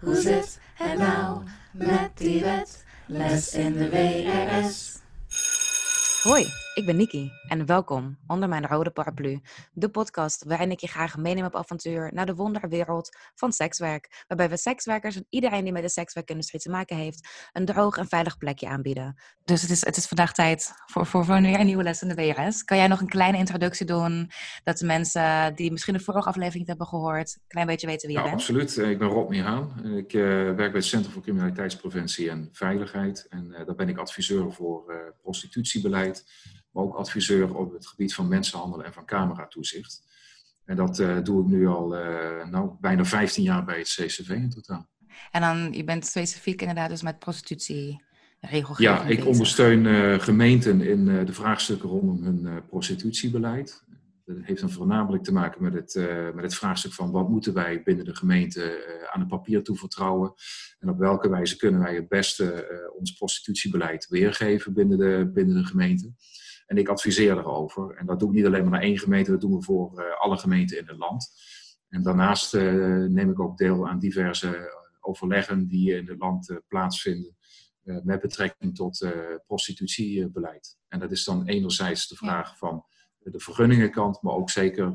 Hoe zit het nou met die wet? Les in de WRS. Hoi, ik ben Niki en welkom onder mijn rode paraplu. De podcast waarin ik je graag meeneem op avontuur naar de wonderwereld van sekswerk. Waarbij we sekswerkers en iedereen die met de sekswerkindustrie te maken heeft, een droog en veilig plekje aanbieden. Dus het is, het is vandaag tijd voor, voor, voor weer een nieuwe les in de WRS. Kan jij nog een kleine introductie doen, dat de mensen die misschien de vorige aflevering niet hebben gehoord, een klein beetje weten wie je Ja, bent? absoluut. Eh, Ik ben Rob Haan. Ik eh, werk bij het Centrum voor Criminaliteitspreventie en Veiligheid. En eh, daar ben ik adviseur voor eh, prostitutiebeleid, maar ook adviseur op het gebied van mensenhandel en van cameratoezicht. En dat eh, doe ik nu al eh, nou, bijna 15 jaar bij het CCV in totaal. En dan, je bent specifiek inderdaad dus met prostitutie regelgeving Ja, ik bezig. ondersteun eh, gemeenten in de vraagstukken rondom hun prostitutiebeleid. Dat heeft dan voornamelijk te maken met het, met het vraagstuk van wat moeten wij binnen de gemeente aan het papier toevertrouwen. En op welke wijze kunnen wij het beste ons prostitutiebeleid weergeven binnen de, binnen de gemeente. En ik adviseer daarover. En dat doe ik niet alleen maar naar één gemeente, dat doen we voor eh, alle gemeenten in het land. En daarnaast eh, neem ik ook deel aan diverse eh, overleggen die in het land plaatsvinden met betrekking tot prostitutiebeleid. En dat is dan enerzijds de vraag van de vergunningenkant, maar ook zeker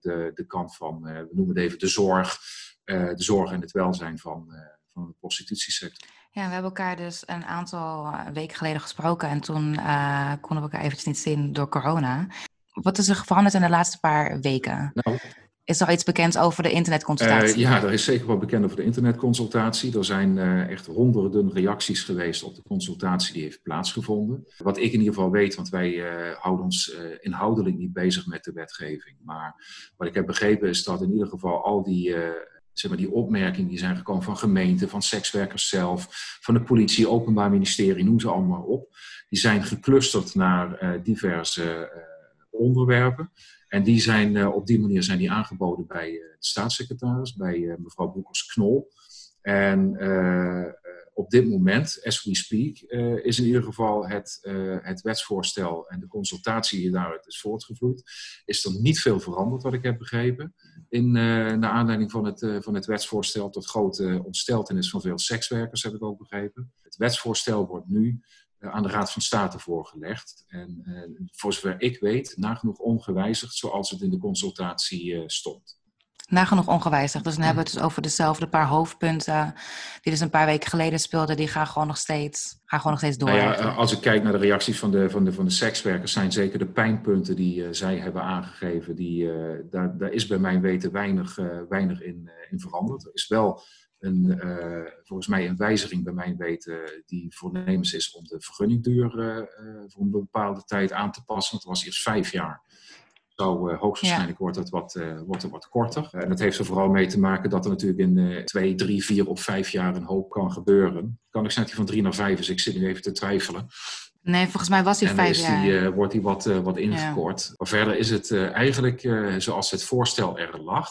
de, de kant van, we noemen het even de zorg, de zorg en het welzijn van, van de prostitutiesector. Ja, we hebben elkaar dus een aantal eh, weken geleden gesproken en toen eh, konden we elkaar eventjes niet zien door corona. Wat is er veranderd in de laatste paar weken? Nou, Is er al iets bekend over de Eh, internetconsultatie? ja, er is zeker wat bekend over de internetconsultatie. Er zijn eh, echt honderden reacties geweest op de consultatie die heeft plaatsgevonden. Wat ik in ieder geval weet, want wij eh, houden ons eh, inhoudelijk niet bezig met de wetgeving. Maar wat ik heb begrepen is dat in ieder geval al die, eh, zeg maar, die opmerkingen die zijn gekomen van gemeenten, van sekswerkers zelf, van de politie, openbaar ministerie, noem ze allemaal op. Die zijn geclusterd naar eh, diverse eh, onderwerpen. En die zijn, eh, op die manier zijn die aangeboden bij de staatssecretaris, bij mevrouw Boekers-Knol. En op dit moment, as we speak, eh, is in ieder geval het, eh, het wetsvoorstel en de consultatie die daaruit is voortgevloeid, is er niet veel veranderd, wat ik heb begrepen. In, eh, naar aanleiding van het, van het wetsvoorstel, tot grote ontsteltenis van veel sekswerkers, heb ik ook begrepen. Het wetsvoorstel wordt nu aan de Raad van State voorgelegd. En voor zover ik weet, nagenoeg ongewijzigd zoals het in de consultatie stond. Nagenoeg ongewijzigd. Dus dan hebben we het dus over dezelfde paar hoofdpunten die dus een paar weken geleden speelden. Die gaan gewoon nog steeds, gaan gewoon nog steeds door. Nou ja, eh, als ik kijk naar de reacties van de, van de, van de sekswerkers, zijn zeker de pijnpunten die eh, zij hebben aangegeven, die, eh, daar, daar is bij mijn weten weinig, weinig in, in veranderd. Er is wel een, volgens mij een wijziging bij mijn weten die voornemens is om de vergunningduur voor een bepaalde tijd aan te passen. Het was eerst vijf jaar. Zou, eh, hoogstwaarschijnlijk wordt, het wat, eh, wordt het wat korter. En dat heeft er vooral mee te maken dat er natuurlijk in eh, twee, drie, vier of vijf jaar een hoop kan gebeuren. Kan ik zeggen van drie naar vijf is, ik zit nu even te twijfelen. Nee, volgens mij was hij vijf jaar. die, eh, wordt die wat, eh, wat ingekort. Maar verder is het eh, eigenlijk eh, zoals het voorstel er lag.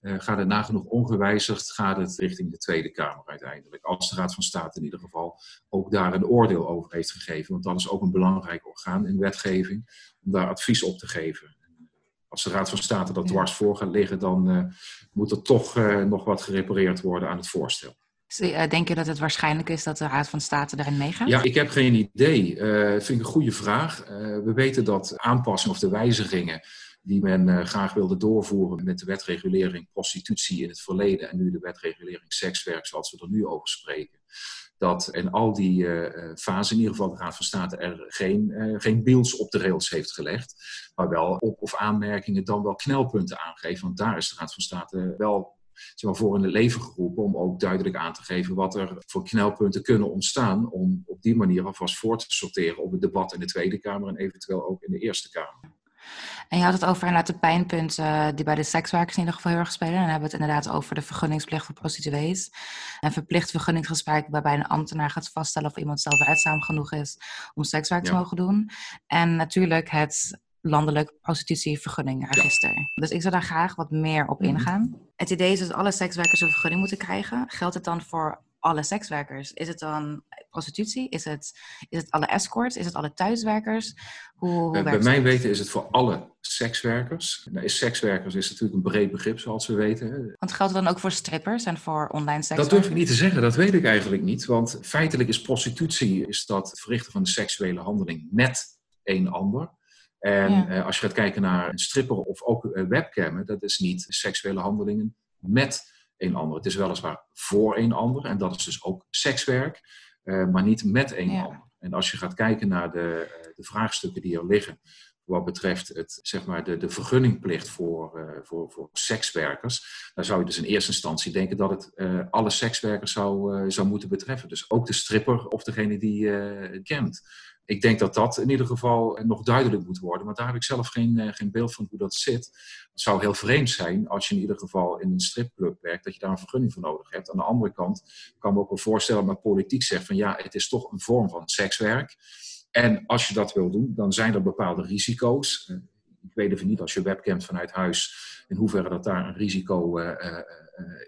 eh, gaat het nagenoeg ongewijzigd gaat het richting de Tweede Kamer uiteindelijk. Als de Raad van State in ieder geval ook daar een oordeel over heeft gegeven. Want dat is ook een belangrijk orgaan in wetgeving om daar advies op te geven. Als de Raad van State dat dwars voor gaat liggen, dan eh, moet er toch eh, nog wat gerepareerd worden aan het voorstel. Dus, eh, denk je dat het waarschijnlijk is dat de Raad van State daarin meegaat? Ja, ik heb geen idee. Eh vind ik een goede vraag. We weten dat aanpassingen of de wijzigingen die men graag wilde doorvoeren met de wetregulering prostitutie in het verleden en nu de wetregulering sekswerk zoals we er nu over spreken, dat in al die eh, eh, fasen in ieder geval de Raad van State er geen, eh, geen beels op de rails heeft gelegd, maar wel op- of aanmerkingen dan wel knelpunten aangeeft. Want daar is de Raad van State wel zeg maar, voor in het leven geroepen om ook duidelijk aan te geven wat er voor knelpunten kunnen ontstaan om op die manier alvast voor te sorteren op het debat in de Tweede Kamer en eventueel ook in de Eerste Kamer. En je had het over inderdaad de pijnpunten eh, die bij de sekswerkers in ieder geval heel erg spelen. En dan hebben we het inderdaad over de vergunningsplicht voor prostituees. Een verplicht vergunningsgesprek waarbij een ambtenaar gaat vaststellen of iemand zelfredzaam genoeg is om sekswerk te Ja. mogen doen. En natuurlijk het landelijk prostitutievergunningregister. Dus ik zou daar graag wat meer op Mhm. ingaan. Het idee is dat alle sekswerkers een vergunning moeten krijgen. Geldt het dan voor alle sekswerkers? Is het dan prostitutie? Is het, is het alle escorts? Is het alle thuiswerkers? Hoe, hoe Eh, bij mijn dat? weten is het voor alle sekswerkers. Nou, is sekswerkers is natuurlijk een breed begrip, zoals we weten. Want geldt het dan ook voor strippers en voor online seks? Dat durf ik niet te zeggen, dat weet ik eigenlijk niet. Want feitelijk is prostitutie is dat het verrichten van een seksuele handeling met een ander. En Ja. eh, als je gaat kijken naar een stripper of ook eh, webcammen, dat is niet seksuele handelingen met een ander. Het is weliswaar voor een ander en dat is dus ook sekswerk, eh, maar niet met een Ja. ander. En als je gaat kijken naar de, eh, de vraagstukken die er liggen, wat betreft het, zeg maar de, de vergunningplicht voor, eh, voor, voor sekswerkers, dan zou je dus in eerste instantie denken dat het alle sekswerkers zou, zou moeten betreffen. Dus ook de stripper of degene die het kent. Ik denk dat dat in ieder geval nog duidelijk moet worden, maar daar heb ik zelf geen, eh, geen beeld van hoe dat zit. Het zou heel vreemd zijn als je in ieder geval in een stripclub werkt, dat je daar een vergunning voor nodig hebt. Aan de andere kant kan ik me ook wel voorstellen dat politiek zegt van ja, het is toch een vorm van sekswerk. En als je dat wil doen, dan zijn er bepaalde risico's. Eh, Ik weet even niet als je webcamt vanuit huis, in hoeverre dat daar een risico eh, eh, eh,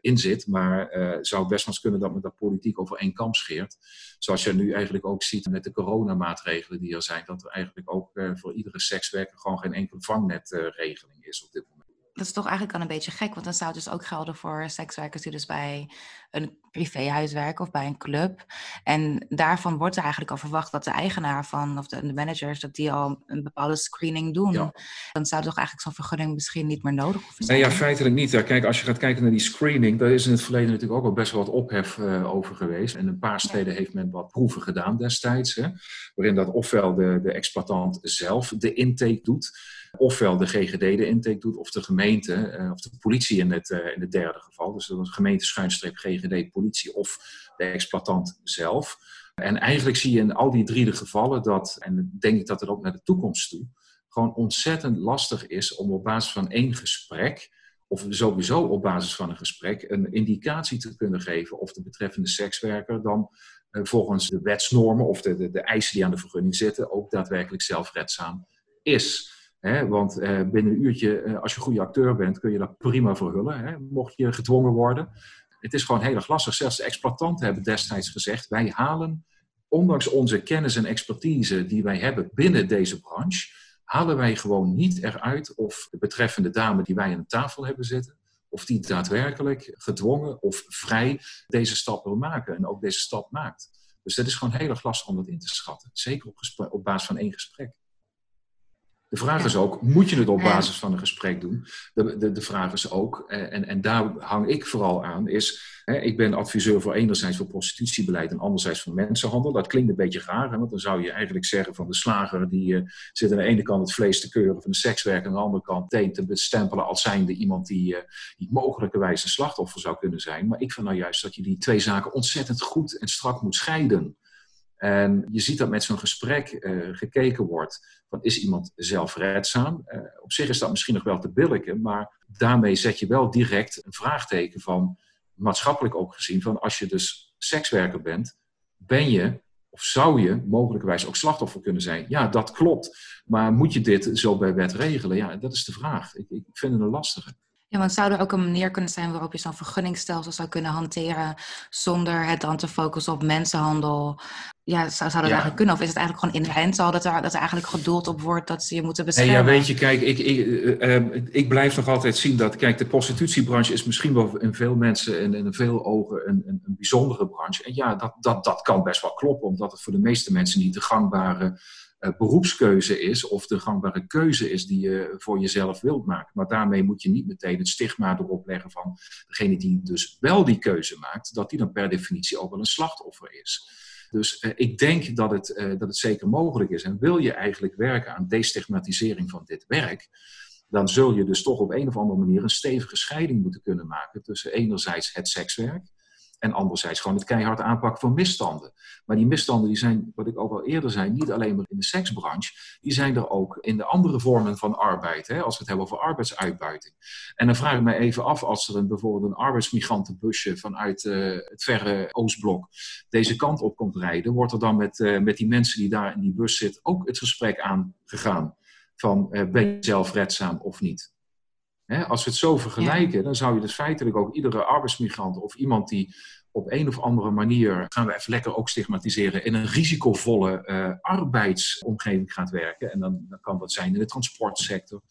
in zit. Maar eh, het zou best wel eens kunnen dat men dat politiek over één kam scheert. Zoals je nu eigenlijk ook ziet met de coronamaatregelen die er zijn. Dat er eigenlijk ook eh, voor iedere sekswerker gewoon geen enkele vangnetregeling is op dit moment. Dat is toch eigenlijk al een beetje gek, want dan zou het dus ook gelden voor sekswerkers die dus bij een privéhuis werken of bij een club. En daarvan wordt er eigenlijk al verwacht dat de eigenaar van, of de, de managers, dat die al een bepaalde screening doen. Ja. Dan zou toch eigenlijk zo'n vergunning misschien niet meer nodig hoeven Nee, zijn. ja, feitelijk niet. Ja, kijk, als je gaat kijken naar die screening, daar is in het verleden natuurlijk ook al best wel wat ophef eh, over geweest. En een paar steden heeft men wat proeven gedaan destijds, hè, waarin dat ofwel de, de exploitant zelf de intake doet, ofwel de GGD de intake doet, of de gemeente, eh, of de politie in het, eh, in het derde geval. Dus was gemeente schuinstreep GGD, politie of de exploitant zelf. En eigenlijk zie je in al die drie de gevallen dat, en denk ik dat het ook naar de toekomst toe, gewoon ontzettend lastig is om op basis van één gesprek, of sowieso op basis van een gesprek, een indicatie te kunnen geven of de betreffende sekswerker dan eh, volgens de wetsnormen of de, de, de eisen die aan de vergunning zitten ook daadwerkelijk zelfredzaam is. Hè, want eh, binnen een uurtje, eh, als je een goede acteur bent, kun je dat prima verhullen, hè, mocht je gedwongen worden. Het is gewoon heel erg. Zelfs de exploitanten hebben destijds gezegd, wij halen, ondanks onze kennis en expertise die wij hebben binnen deze branche, halen wij gewoon niet eruit of de betreffende dame die wij aan de tafel hebben zitten, of die daadwerkelijk gedwongen of vrij deze stap wil maken en ook deze stap maakt. Dus dat is gewoon heel erg lastig om dat in te schatten. Zeker op basis van één gesprek. De vraag is ook, moet je het op basis van een gesprek doen? De, de, de vraag is ook, eh, en, en daar hang ik vooral aan, is... Hè, ik ben adviseur voor enerzijds voor prostitutiebeleid en anderzijds voor mensenhandel. Dat klinkt een beetje raar, hè, want dan zou je eigenlijk zeggen van de slager... die eh, zit aan de ene kant het vlees te keuren van de sekswerker... aan de andere kant te bestempelen als zijnde iemand die, eh, die mogelijkerwijs een slachtoffer zou kunnen zijn. Maar ik vind nou juist dat je die twee zaken ontzettend goed en strak moet scheiden. En je ziet dat met zo'n gesprek eh, gekeken wordt van is iemand zelfredzaam? Eh, op zich is dat misschien nog wel te billijken, maar daarmee zet je wel direct een vraagteken van, maatschappelijk ook gezien, van als je dus sekswerker bent, ben je of zou je mogelijkerwijs ook slachtoffer kunnen zijn? Ja, dat klopt. Maar moet je dit zo bij wet regelen? Ja, dat is de vraag. Ik, ik vind het een lastige. Ja, want zou er ook een manier kunnen zijn waarop je zo'n vergunningsstelsel zou kunnen hanteren zonder het dan te focussen op mensenhandel? Ja, zou, zou dat Ja. eigenlijk kunnen? Of is het eigenlijk gewoon inherent al dat er, dat er eigenlijk gedoeld op wordt dat ze je moeten Nee, beschermen? ja, weet je, kijk, ik, ik, eh, eh, ik blijf nog altijd zien dat, kijk, de prostitutiebranche is misschien wel in veel mensen en in veel ogen een, een, een bijzondere branche. En ja, dat, dat, dat kan best wel kloppen, omdat het voor de meeste mensen niet de gangbare eh, beroepskeuze is of de gangbare keuze is die je voor jezelf wilt maken. Maar daarmee moet je niet meteen het stigma erop leggen van degene die dus wel die keuze maakt, dat die dan per definitie ook wel een slachtoffer is. Dus eh, ik denk dat het, eh, dat het zeker mogelijk is. En wil je eigenlijk werken aan destigmatisering van dit werk, dan zul je dus toch op een of andere manier een stevige scheiding moeten kunnen maken tussen enerzijds het sekswerk en anderzijds gewoon het keihard aanpakken van misstanden. Maar die misstanden die zijn, wat ik ook al eerder zei, niet alleen maar in de seksbranche, die zijn er ook in de andere vormen van arbeid, hè, als we het hebben over arbeidsuitbuiting. En dan vraag ik me even af, als er een, bijvoorbeeld een arbeidsmigrantenbusje vanuit eh, het verre Oostblok deze kant op komt rijden, wordt er dan met, eh, met die mensen die daar in die bus zitten ook het gesprek aangegaan van eh, ben je zelfredzaam of niet? Als we het zo vergelijken, dan zou je dus feitelijk ook iedere arbeidsmigrant of iemand die op een of andere manier, gaan we even lekker ook stigmatiseren, in een risicovolle uh, arbeidsomgeving gaat werken. En dan, dan, kan dat zijn in de transportsector,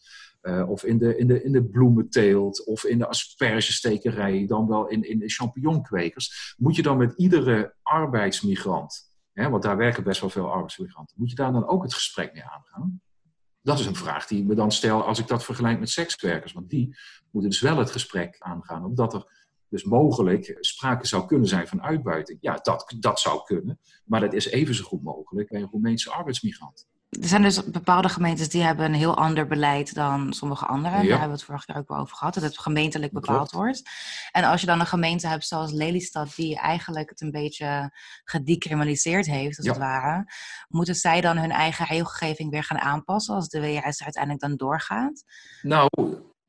uh, of in de, in, de, in de bloementeelt, of in de aspergestekerij, dan wel in, in de champignonkwekers. Moet je dan met iedere arbeidsmigrant, hè, want daar werken best wel veel arbeidsmigranten, moet je daar dan ook het gesprek mee aangaan? Dat is een vraag die ik me dan stel als ik dat vergelijk met sekswerkers. Want die moeten dus wel het gesprek aangaan, omdat er dus mogelijk sprake zou kunnen zijn van uitbuiting. Ja, dat, dat zou kunnen. Maar dat is even zo goed mogelijk bij een Roemeense arbeidsmigrant. Er zijn dus bepaalde gemeentes die hebben een heel ander beleid dan sommige andere. Daar hebben we het vorige keer ook wel over gehad, dat het gemeentelijk bepaald wordt. En als je dan een gemeente hebt zoals Lelystad, die eigenlijk het een beetje gedecriminaliseerd heeft, als het ware, moeten zij dan hun eigen regelgeving weer gaan aanpassen als de WRS uiteindelijk dan doorgaat? Nou,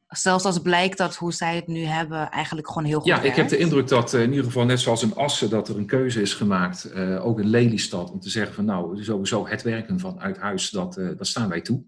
Zelfs als blijkt dat hoe zij het nu hebben eigenlijk gewoon heel goed Ja, ik heb de indruk dat uh, in ieder geval net zoals in Assen... dat er een keuze is gemaakt, uh, ook in Lelystad... om te zeggen van nou, sowieso het werken vanuit huis, dat, uh, dat staan wij toe.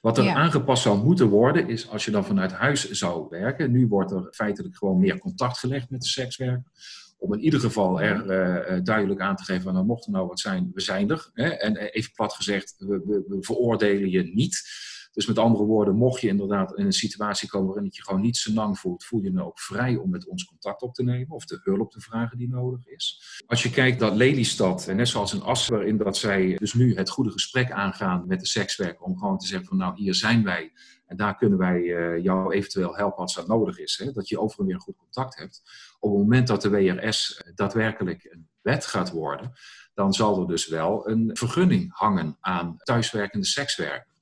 Wat er aangepast zou moeten worden, is als je dan vanuit huis zou werken... nu wordt er feitelijk gewoon meer contact gelegd met de sekswerker... om in ieder geval er duidelijk aan te geven... van nou, mocht er nou wat zijn, we zijn er. Hè? En even plat gezegd, we, we, we veroordelen je niet... Dus met andere woorden, mocht je inderdaad in een situatie komen waarin het je gewoon niet zo lang voelt, voel je je ook vrij om met ons contact op te nemen of de hulp te vragen die nodig is. Als je kijkt dat Lelystad, net zoals in Assen, waarin dat zij dus nu het goede gesprek aangaan met de sekswerk om gewoon te zeggen van nou hier zijn wij en daar kunnen wij uh, jou eventueel helpen als dat nodig is. Hè? Dat je overal weer goed contact hebt. Op het moment dat de WRS daadwerkelijk een wet gaat worden, dan zal er dus wel een vergunning hangen aan thuiswerkende sekswerkers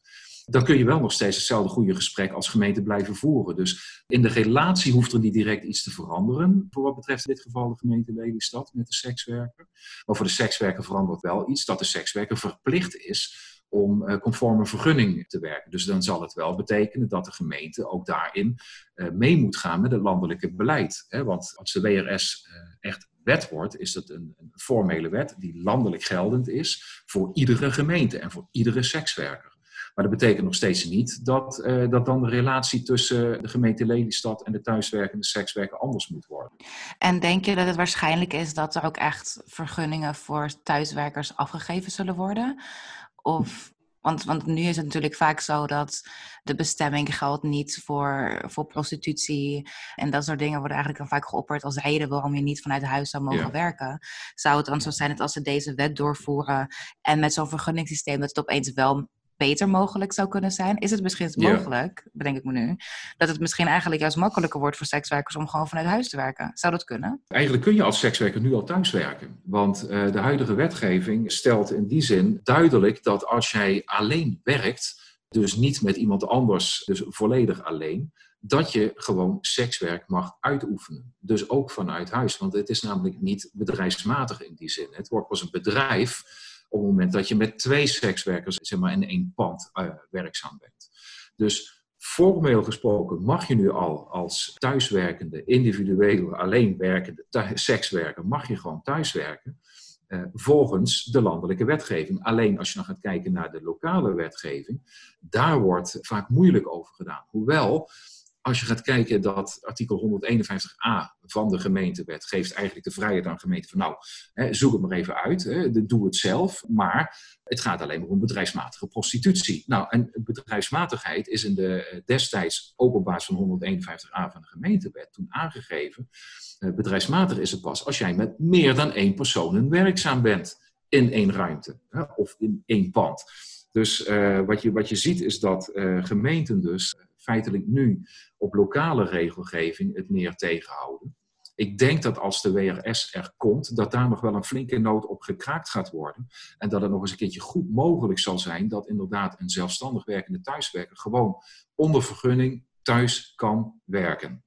dan kun je wel nog steeds hetzelfde goede gesprek als gemeente blijven voeren. Dus in de relatie hoeft er niet direct iets te veranderen. Voor wat betreft in dit geval de gemeente Lelystad met de sekswerker. Maar voor de sekswerker verandert wel iets dat de sekswerker verplicht is om uh, conform een vergunning te werken. Dus dan zal het wel betekenen dat de gemeente ook daarin uh, mee moet gaan met het landelijke beleid. Want als de WRS eh, echt wet wordt, is dat een formele wet die landelijk geldend is voor iedere gemeente en voor iedere sekswerker. Maar dat betekent nog steeds niet dat, uh, dat dan de relatie tussen de gemeente Lelystad en de thuiswerkende sekswerker anders moet worden. En denk je dat het waarschijnlijk is dat er ook echt vergunningen voor thuiswerkers afgegeven zullen worden? Of want, want nu is het natuurlijk vaak zo dat de bestemming geldt niet voor, voor prostitutie. En dat soort dingen worden eigenlijk dan vaak geopperd als reden waarom je niet vanuit huis zou mogen werken. Zou het dan zo zijn dat als ze deze wet doorvoeren en met zo'n vergunningssysteem dat het opeens wel beter mogelijk zou kunnen zijn? Is het misschien mogelijk, bedenk ik me nu, dat het misschien eigenlijk juist makkelijker wordt voor sekswerkers om gewoon vanuit huis te werken? Zou dat kunnen? Eigenlijk kun je als sekswerker nu al thuiswerken. Want uh, de huidige wetgeving stelt in die zin duidelijk dat als jij alleen werkt, dus niet met iemand anders, dus volledig alleen, dat je gewoon sekswerk mag uitoefenen. Dus ook vanuit huis. Want het is namelijk niet bedrijfsmatig in die zin. Het wordt pas een bedrijf op het moment dat je met twee sekswerkers zeg maar, in één pand uh, werkzaam bent. Dus formeel gesproken mag je nu al als thuiswerkende, individueel alleen werkende sekswerker, mag je gewoon thuiswerken. Uh, volgens de landelijke wetgeving. Alleen als je dan gaat kijken naar de lokale wetgeving, daar wordt vaak moeilijk over gedaan. Hoewel als je gaat kijken dat artikel 151a van de gemeentewet geeft eigenlijk de vrijheid aan gemeenten van nou, hè, zoek het maar even uit, hè, doe het zelf, maar het gaat alleen maar om bedrijfsmatige prostitutie. Nou, en bedrijfsmatigheid is in de eh, destijds ook op basis van 151a van de gemeentewet toen aangegeven. Eh, bedrijfsmatig is het pas als jij met meer dan één persoon werkzaam bent in één ruimte hè, of in één pand. Dus uh, wat, je, wat je ziet is dat gemeenten dus feitelijk nu op lokale regelgeving het meer tegenhouden. Ik denk dat als de WRS er komt, dat daar nog wel een flinke noot op gekraakt gaat worden. En dat het nog eens een keertje goed mogelijk zal zijn dat inderdaad een zelfstandig werkende thuiswerker gewoon onder vergunning thuis kan werken.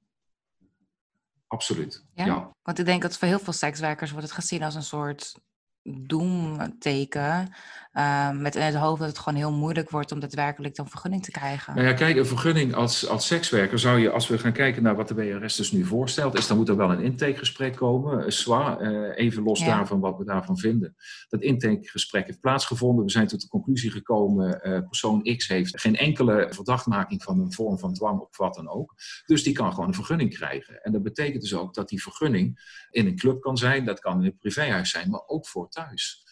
Absoluut. Ja? Want ik denk dat voor heel veel sekswerkers wordt het gezien als een soort doemteken. Uh, met in het hoofd dat het gewoon heel moeilijk wordt om daadwerkelijk dan vergunning te krijgen. Nou ja, kijk, een vergunning als, als sekswerker zou je, als we gaan kijken naar wat de WRS dus nu voorstelt, is dan moet er wel een intakegesprek komen. Uh, even los daarvan wat we daarvan vinden. Dat intakegesprek heeft plaatsgevonden. We zijn tot de conclusie gekomen, uh, persoon X heeft geen enkele verdachtmaking van een vorm van dwang of wat dan ook. Dus die kan gewoon een vergunning krijgen. En dat betekent dus ook dat die vergunning in een club kan zijn, dat kan in een privéhuis zijn, maar ook voor thuis.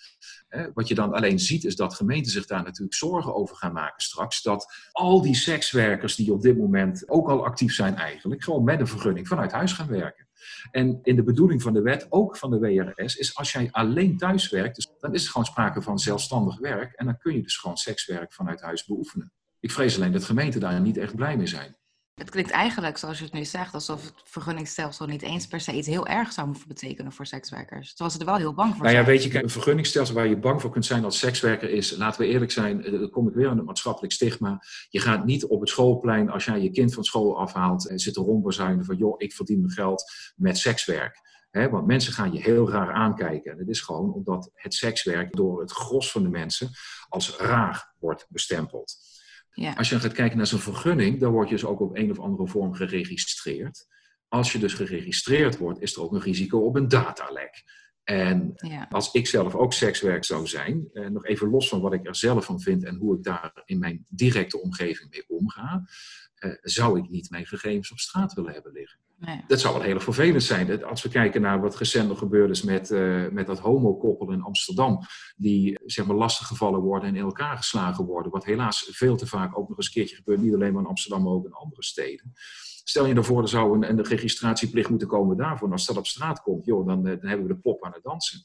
Wat je dan alleen ziet is dat gemeenten zich daar natuurlijk zorgen over gaan maken straks. Dat al die sekswerkers die op dit moment ook al actief zijn eigenlijk, gewoon met een vergunning vanuit huis gaan werken. En in de bedoeling van de wet, ook van de WRS, is als jij alleen thuis werkt, dus dan is er gewoon sprake van zelfstandig werk. En dan kun je dus gewoon sekswerk vanuit huis beoefenen. Ik vrees alleen dat gemeenten daar niet echt blij mee zijn. Het klinkt eigenlijk, zoals je het nu zegt, alsof het vergunningsstelsel niet eens per se iets heel erg zou moeten betekenen voor sekswerkers. Terwijl ze er wel heel bang voor nou ja, weet je, een vergunningstelsel waar je bang voor kunt zijn als sekswerker is, laten we eerlijk zijn, eh, dan kom ik weer aan het maatschappelijk stigma. Je gaat niet op het schoolplein, als jij je kind van school afhaalt, en zit te rondbezuinen van, joh, ik verdien mijn geld met sekswerk. want mensen gaan je heel raar aankijken. En dat is gewoon omdat het sekswerk door het gros van de mensen als raar wordt bestempeld. Ja. Als je gaat kijken naar zo'n vergunning, dan word je dus ook op een of andere vorm geregistreerd. Als je dus geregistreerd wordt, is er ook een risico op een datalek. En als ik zelf ook sekswerk zou zijn, eh, nog even los van wat ik er zelf van vind en hoe ik daar in mijn directe omgeving mee omga, eh, zou ik niet mijn gegevens op straat willen hebben liggen. Nee. Dat zou wel heel vervelend zijn. Als we kijken naar wat recent nog gebeurd is met, uh, met dat homokoppel in Amsterdam, die zeg maar lastiggevallen worden en in elkaar geslagen worden, wat helaas veel te vaak ook nog eens een keertje gebeurt, niet alleen maar in Amsterdam, maar ook in andere steden. Stel je ervoor, er zou een, een registratieplicht moeten komen daarvoor. Als dat op straat komt, joh, dan, eh, dan hebben we de pop aan het dansen.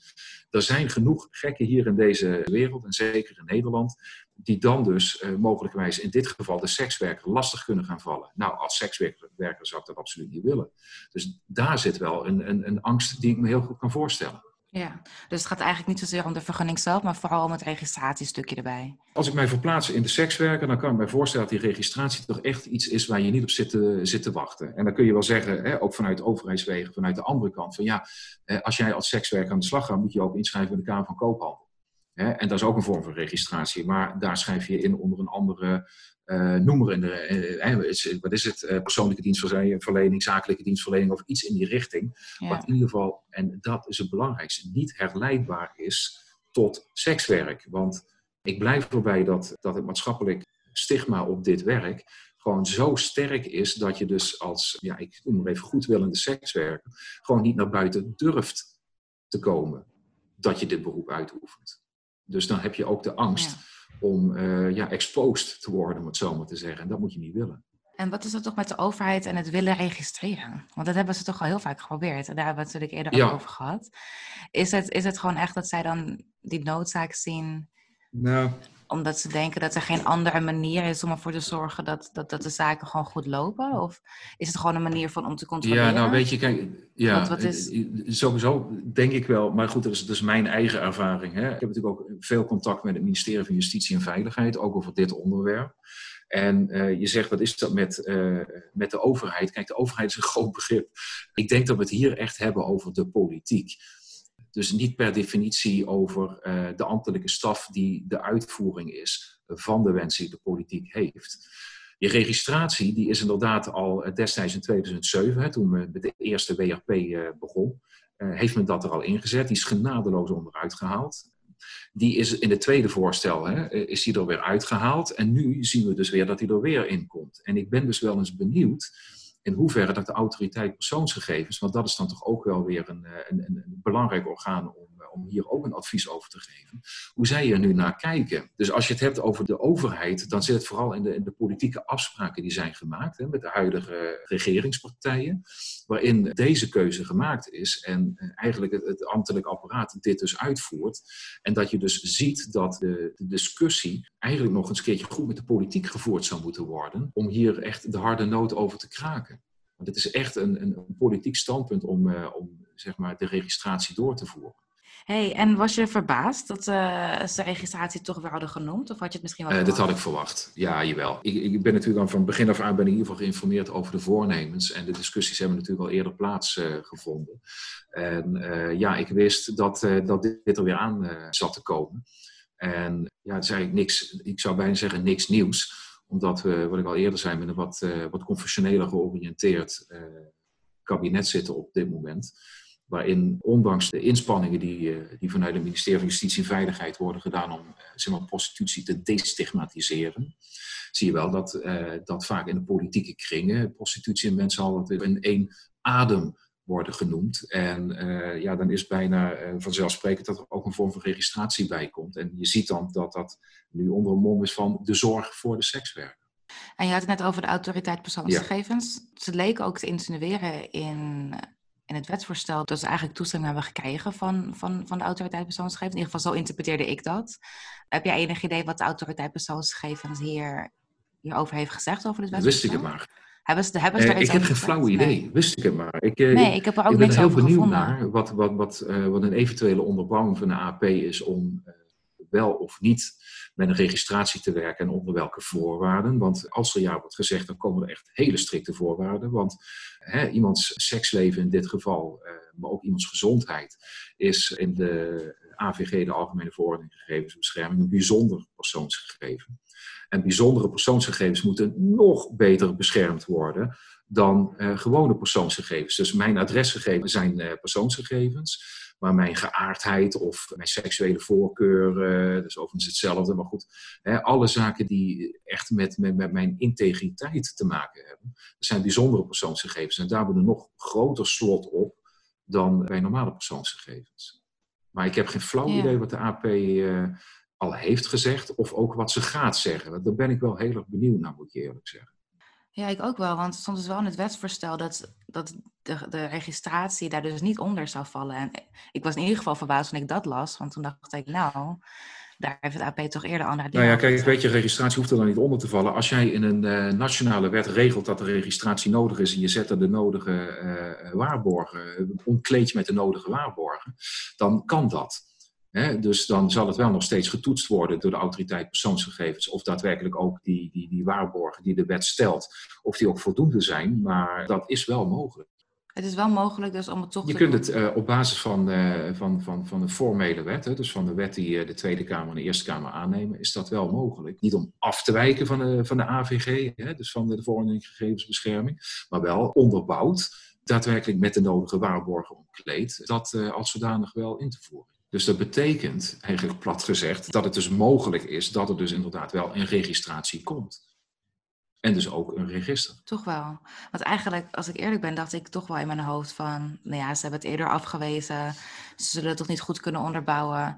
Er zijn genoeg gekken hier in deze wereld, en zeker in Nederland, die dan dus uh, mogelijkerwijs in dit geval de sekswerker lastig kunnen gaan vallen. Nou, als sekswerker zou ik dat absoluut niet willen. Dus daar zit wel een, een, een angst die ik me heel goed kan voorstellen. Ja, dus het gaat eigenlijk niet zozeer om de vergunning zelf, maar vooral om het registratiestukje erbij. Als ik mij verplaats in de sekswerker, dan kan ik me voorstellen dat die registratie toch echt iets is waar je niet op zit te, wachten. En dan kun je wel zeggen, hè, ook vanuit overheidswegen, vanuit de andere kant, van ja, als jij als sekswerker aan de slag gaat, moet je ook inschrijven in de Kamer van Koophandel. En dat is ook een vorm van registratie, maar daar schrijf je in onder een andere uh, noemer. In de, uh, wat is het? Uh, persoonlijke dienstverlening, zakelijke dienstverlening of iets in die richting. Wat in ieder geval, en dat is het belangrijkste, niet herleidbaar is tot sekswerk. Want ik blijf erbij dat, dat het maatschappelijk stigma op dit werk gewoon zo sterk is dat je dus als, ja, ik noem maar even goedwillende sekswerker, gewoon niet naar buiten durft te komen dat je dit beroep uitoefent. Dus dan heb je ook de angst om uh, ja, exposed te worden, om het zo maar te zeggen. En dat moet je niet willen. En wat is dat toch met de overheid en het willen registreren? Want dat hebben ze toch al heel vaak geprobeerd. En daar hebben we het natuurlijk eerder ja. over gehad. Is het, is het gewoon echt dat zij dan die noodzaak zien nou, omdat ze denken dat er geen andere manier is om ervoor te zorgen dat, dat, dat de zaken gewoon goed lopen? Of is het gewoon een manier van om te controleren? Ja, nou weet je, kijk, ja, wat, is... sowieso denk ik wel, maar goed, dat is, dat is mijn eigen ervaring. Hè. Ik heb natuurlijk ook veel contact met het ministerie van Justitie en Veiligheid, ook over dit onderwerp. En uh, je zegt, wat is dat met, uh, met de overheid? Kijk, de overheid is een groot begrip. Ik denk dat we het hier echt hebben over de politiek. Dus niet per definitie over uh, de ambtelijke staf die de uitvoering is van de wensen die de politiek heeft. Je registratie die is inderdaad al eh, destijds in 2007, hè, toen we met de eerste WRP eh, begon, heeft men dat er al ingezet. Die is genadeloos onderuit gehaald. Die is in het tweede voorstel hè, is die er weer uitgehaald. En nu zien we dus weer dat hij er weer in komt. En ik ben dus wel eens benieuwd in hoeverre dat de autoriteit persoonsgegevens, want dat is dan toch ook wel weer een, een, een belangrijk orgaan om om hier ook een advies over te geven. Hoe zij er nu naar kijken. Dus als je het hebt over de overheid, dan zit het vooral in de, de politieke afspraken die zijn gemaakt hè, met de huidige regeringspartijen. Waarin deze keuze gemaakt is en eh, eigenlijk het, het ambtelijk apparaat dit dus uitvoert. En dat je dus ziet dat de, de discussie eigenlijk nog eens een keertje goed met de politiek gevoerd zou moeten worden. Om hier echt de harde noot over te kraken. Want het is echt een, een, politiek standpunt om, uh, om zeg maar, de registratie door te voeren. Hey, en was je verbaasd dat uh, ze registratie toch weer hadden genoemd? Of had je het misschien wel uh, Dat had ik verwacht, ja, jawel. Ik, ik ben natuurlijk dan van begin af aan ben in ieder geval geïnformeerd over de voornemens. En de discussies hebben natuurlijk al eerder plaatsgevonden. Uh, en ja, ik wist dat, dat dit, er weer aan zat te komen. En ja, het is eigenlijk niks, ik zou bijna zeggen niks nieuws. Omdat we, wat ik al eerder zei, met een wat, wat confessioneler georiënteerd kabinet zitten op dit moment waarin ondanks de inspanningen die, eh, die vanuit het ministerie van Justitie en Veiligheid worden gedaan om eh, zeg maar, prostitutie te destigmatiseren, zie je wel dat, uh, dat vaak in de politieke kringen prostitutie en mensenhandel in één adem worden genoemd. En uh, ja, dan is bijna uh, vanzelfsprekend dat er ook een vorm van registratie bij komt. En je ziet dan dat dat nu onder een mom is van de zorg voor de sekswerker. En je had het net over de autoriteit persoonsgegevens. Ja. Ze leken ook te insinueren in in het wetsvoorstel dat ze eigenlijk toestemming hebben gekregen van, van, van de autoriteit persoonsgegevens. In ieder geval zo interpreteerde ik dat. Heb jij enig idee wat de autoriteit persoonsgegevens hier, hierover heeft gezegd over dit wetsvoorstel? Wist ik het maar. Hebben ze, hebben ze ik heb geen flauw idee, wist ik het maar. Ik, uh, nee, ik heb er ook ik ben niks heel over benieuwd gevonden. naar wat, wat, wat, uh, wat een eventuele onderbouwing van de AP is om wel of niet met een registratie te werken en onder welke voorwaarden. Want als er ja wordt gezegd, dan komen er echt hele strikte voorwaarden. Want hè, iemands seksleven in dit geval, uh, maar ook iemands gezondheid, is in de AVG, de Algemene Verordening Gegevensbescherming, een bijzonder persoonsgegeven. En bijzondere persoonsgegevens moeten nog beter beschermd worden dan uh, gewone persoonsgegevens. Dus mijn adresgegevens zijn uh, persoonsgegevens. Maar mijn geaardheid of mijn seksuele voorkeur, uh, dat is overigens hetzelfde. Maar goed, hè, alle zaken die echt met, met, met mijn integriteit te maken hebben, dat zijn bijzondere persoonsgegevens. En daar wordt een nog groter slot op dan bij normale persoonsgegevens. Maar ik heb geen flauw ja. idee wat de AP uh, al heeft gezegd of ook wat ze gaat zeggen. Daar ben ik wel heel erg benieuwd naar, moet ik eerlijk zeggen. Ja, ik ook wel, want stond dus wel in het wetsvoorstel dat, dat de, de registratie daar dus niet onder zou vallen. En ik was in ieder geval verbaasd toen ik dat las, want toen dacht ik, nou, daar heeft het AP toch eerder andere Nou ja, kijk, weet je, registratie hoeft er dan niet onder te vallen. Als jij in een uh, nationale wet regelt dat de registratie nodig is en je zet er de nodige uh, waarborgen, omkleed je met de nodige waarborgen, dan kan dat. He, dus dan zal het wel nog steeds getoetst worden door de autoriteit persoonsgegevens. Of daadwerkelijk ook die, die, die waarborgen die de wet stelt, of die ook voldoende zijn. Maar dat is wel mogelijk. Het is wel mogelijk dus om het toch Je te kunt het uh, op basis van, uh, van, van, van een formele wet, hè, dus van de wet die uh, de Tweede Kamer en de Eerste Kamer aannemen, is dat wel mogelijk. Niet om af te wijken van de, van de AVG, hè, dus van de, de Verordening Gegevensbescherming, maar wel onderbouwd, daadwerkelijk met de nodige waarborgen omkleed, dat als zodanig wel in te voeren. Dus dat betekent, eigenlijk plat gezegd, dat het dus mogelijk is dat er dus inderdaad wel een registratie komt. En dus ook een register. Toch wel. Want eigenlijk, als ik eerlijk ben, dacht ik toch wel in mijn hoofd van... Nou ja, ze hebben het eerder afgewezen. Ze zullen het toch niet goed kunnen onderbouwen.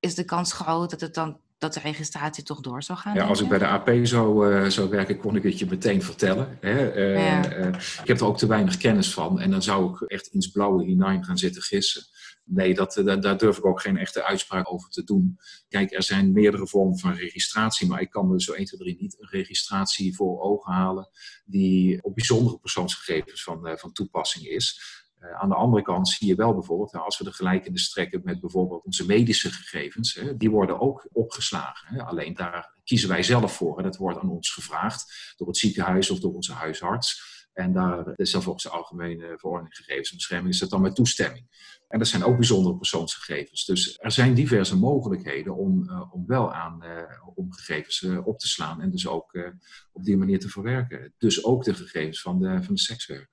Is de kans groot dat, het dan, dat de registratie toch door zou gaan? Ja, als ik bij de AP zou, uh, zou werken, kon ik het je meteen vertellen. Hè? Uh, ja. uh, ik heb er ook te weinig kennis van. En dan zou ik echt ins blauwe hinein gaan zitten gissen. Nee, dat, daar, daar durf ik ook geen echte uitspraak over te doen. Kijk, er zijn meerdere vormen van registratie, maar ik kan er zo 1, 2, 3 niet een registratie voor ogen halen die op bijzondere persoonsgegevens van, uh, van toepassing is. Uh, aan de andere kant zie je wel bijvoorbeeld, nou, als we de gelijkende strekken met bijvoorbeeld onze medische gegevens, hè, die worden ook opgeslagen. Hè. Alleen daar kiezen wij zelf voor. Hè. Dat wordt aan ons gevraagd door het ziekenhuis of door onze huisarts. En daar is dan volgens de Algemene Verordening Gegevensbescherming is dat dan met toestemming. En dat zijn ook bijzondere persoonsgegevens. Dus er zijn diverse mogelijkheden om, uh, om wel aan uh, om gegevens uh, op te slaan en dus ook op die manier te verwerken. Dus ook de gegevens van de, van de sekswerker.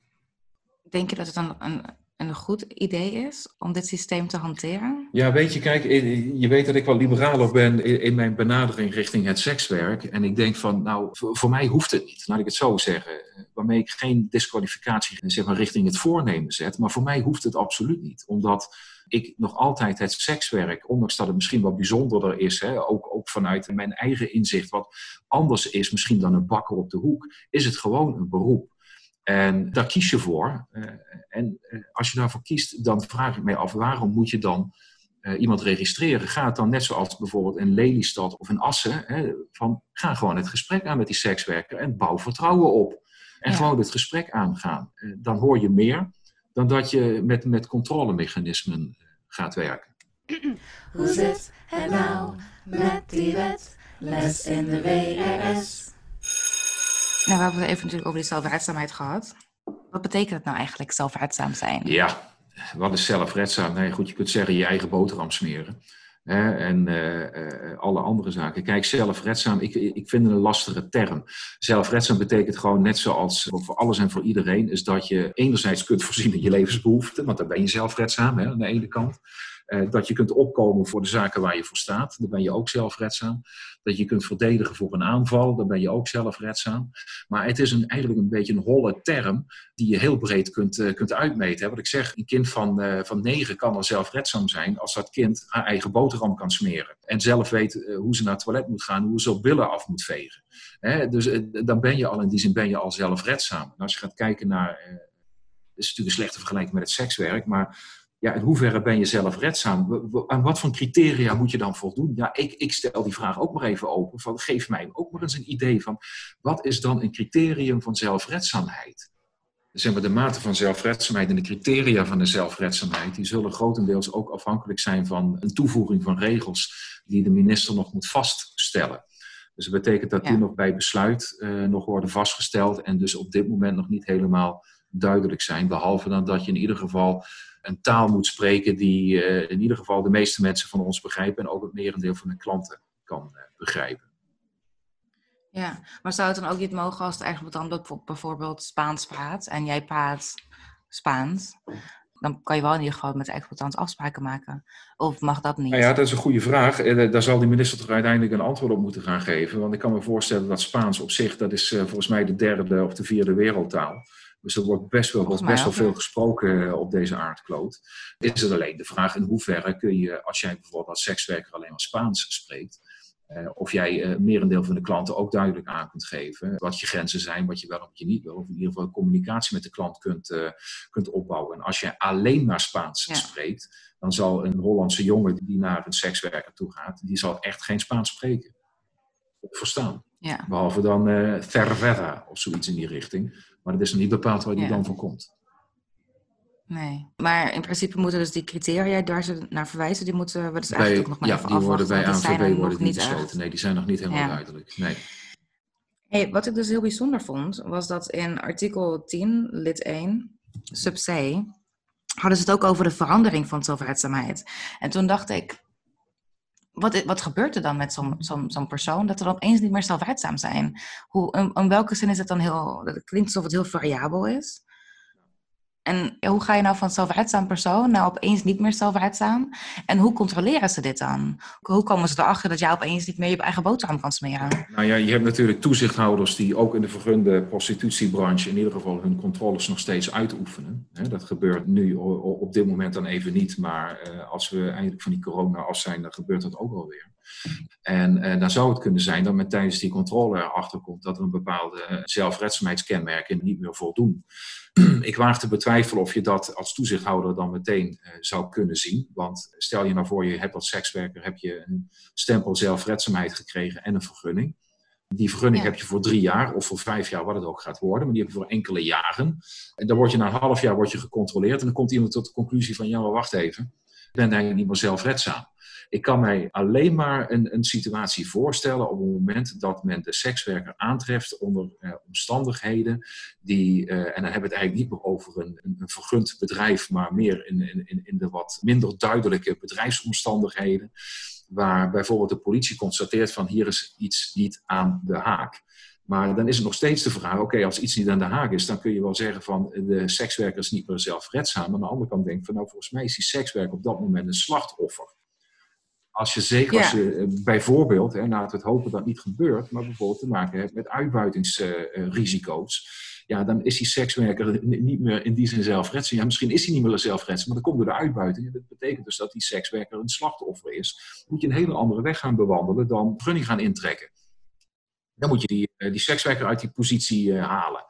Denk je dat het een, een, een goed idee is om dit systeem te hanteren? Ja, weet je, kijk, je weet dat ik wel liberaler ben in mijn benadering richting het sekswerk. En ik denk van, nou, voor, mij hoeft het niet, laat ik het zo zeggen. Waarmee ik geen disqualificatie zeg maar, richting het voornemen zet. Maar voor mij hoeft het absoluut niet. Omdat ik nog altijd het sekswerk, ondanks dat het misschien wat bijzonderder is, hè, ook, ook vanuit mijn eigen inzicht, wat anders is misschien dan een bakker op de hoek, is het gewoon een beroep. En daar kies je voor. Uh, en uh, als je daarvoor kiest, dan vraag ik mij af, waarom moet je dan uh, iemand registreren? Ga het dan net zoals bijvoorbeeld in Lelystad of in Assen, hè, van ga gewoon het gesprek aan met die sekswerker en bouw vertrouwen op. En ja. gewoon het gesprek aangaan. dan hoor je meer dan dat je met, met controlemechanismen gaat werken. Hoe zit het nou met die wet? Les in de WRS. Nou, we hebben het even natuurlijk over die zelfredzaamheid gehad. Wat betekent het nou eigenlijk, zelfredzaam zijn? Ja, wat is zelfredzaam? Nee, goed, je kunt zeggen je eigen boterham smeren. Hè, en uh, uh, alle andere zaken. Kijk, zelfredzaam, ik, ik vind het een lastige term. Zelfredzaam betekent gewoon net zoals voor alles en voor iedereen, is dat je enerzijds kunt voorzien in je levensbehoeften, want dan ben je zelfredzaam hè, aan de ene kant. Uh, dat je kunt opkomen voor de zaken waar je voor staat, dan ben je ook zelfredzaam. Dat je kunt verdedigen voor een aanval, dan ben je ook zelfredzaam. Maar het is een, eigenlijk een beetje een holle term die je heel breed kunt, uh, kunt uitmeten. Hè. Wat ik zeg, een kind van, uh, van negen kan al zelfredzaam zijn als dat kind haar eigen boterham kan smeren. En zelf weet hoe ze naar het toilet moet gaan, hoe ze op billen af moet vegen. Hè. Dus dan ben je al in die zin ben je al zelfredzaam. En als je gaat kijken naar, het is natuurlijk een slechte vergelijking met het sekswerk, maar ja, in hoeverre ben je zelf redzaam? Aan wat voor criteria moet je dan voldoen? Ja, ik, ik stel die vraag ook maar even open. Van, geef mij ook maar eens een idee van, wat is dan een criterium van zelfredzaamheid? Zeg maar, de mate van zelfredzaamheid en de criteria van de zelfredzaamheid, die zullen grotendeels ook afhankelijk zijn van een toevoeging van regels die de minister nog moet vaststellen. Dus dat betekent dat ja. die nog bij besluit uh, nog worden vastgesteld en dus op dit moment nog niet helemaal duidelijk zijn. Behalve dan dat je in ieder geval een taal moet spreken die uh, in ieder geval de meeste mensen van ons begrijpen en ook het merendeel van de klanten kan uh, begrijpen. Ja, maar zou het dan ook niet mogen als het eigenlijk dan bijvoorbeeld Spaans praat en jij praat Spaans? Dan kan je wel in ieder geval met de exploitant afspraken maken. Of mag dat niet? Nou ja, dat is een goede vraag. Daar zal die minister toch uiteindelijk een antwoord op moeten gaan geven. Want ik kan me voorstellen dat Spaans op zich, dat is volgens mij de derde of de vierde wereldtaal. Dus er wordt best wel, wordt best wel veel gesproken eh, op deze aardkloot. Is het alleen de vraag in hoeverre kun je, als jij bijvoorbeeld als sekswerker alleen maar Spaans spreekt, uh, of jij uh, merendeel van de klanten ook duidelijk aan kunt geven wat je grenzen zijn, wat je wel of wat je niet wil. Of in ieder geval communicatie met de klant kunt, uh, kunt opbouwen. En als je alleen maar Spaans ja. spreekt, dan zal een Hollandse jongen die naar een sekswerker toe gaat, die zal echt geen Spaans spreken. Of verstaan. Ja. Behalve dan uh, of zoiets in die richting. Maar het is nog niet bepaald waar die ja. dan voor komt. Nee, maar in principe moeten dus die criteria daar ze naar verwijzen, die moeten we dus eigenlijk ook nog maar ja, even die worden bij afwachten, ANVB worden niet besloten. Echt. Nee, die zijn nog niet helemaal ja. duidelijk. Nee. Hey, wat ik dus heel bijzonder vond, was dat in artikel 10, lid 1, sub C, hadden ze het ook over de verandering van zelfredzaamheid. En toen dacht ik, wat, wat gebeurt er dan met zo'n zo zo persoon dat er dan opeens niet meer zelfredzaam zijn? Hoe, in, in, welke zin is het dan heel, het klinkt alsof het heel variabel is. En hoe ga je nou van zelfredzaam persoon nou opeens niet meer zelfredzaam? En hoe controleren ze dit dan? Hoe komen ze erachter dat jij opeens niet meer je eigen boterham kan smeren? Nou ja, je hebt natuurlijk toezichthouders die ook in de vergunde prostitutiebranche in ieder geval hun controles nog steeds uitoefenen. Dat gebeurt nu op dit moment dan even niet, maar als we eindelijk van die corona af zijn, dan gebeurt dat ook alweer. En uh, dan zou het kunnen zijn dat men tijdens die controle erachter komt dat een bepaalde zelfredzaamheidskenmerken niet meer voldoen. Ik waag te betwijfelen of je dat als toezichthouder dan meteen uh, zou kunnen zien. Want stel je nou voor, je hebt als sekswerker heb je een stempel zelfredzaamheid gekregen en een vergunning. Die vergunning ja. heb je voor drie jaar of voor vijf jaar, wat het ook gaat worden. Maar die heb je voor enkele jaren. En dan word je na een half jaar word je gecontroleerd. En dan komt iemand tot de conclusie van, ja maar wacht even. Ik ben eigenlijk niet meer zelfredzaam. Ik kan mij alleen maar een, een, situatie voorstellen op het moment dat men de sekswerker aantreft onder eh, omstandigheden die, eh, en dan hebben we het eigenlijk niet meer over een, een, een vergund bedrijf, maar meer in, in, in de wat minder duidelijke bedrijfsomstandigheden, waar bijvoorbeeld de politie constateert van hier is iets niet aan de haak. Maar dan is het nog steeds de vraag, oké, als iets niet aan de haak is, dan kun je wel zeggen van de sekswerker is niet meer zelfredzaam. Aan de andere kant denk ik van nou, volgens mij is die sekswerker op dat moment een slachtoffer. Als je zeker als je bijvoorbeeld, hè, laten we het hopen dat het niet gebeurt, maar bijvoorbeeld te maken hebt met uitbuitingsrisico's, ja, dan is die sekswerker niet meer in die zin zelfredzaam. Ja, misschien is hij niet meer zelfredzaam, maar dat komt door de uitbuiting. Dat betekent dus dat die sekswerker een slachtoffer is. Dan moet je een hele andere weg gaan bewandelen dan gunning gaan intrekken. Dan moet je die, die sekswerker uit die positie uh, halen.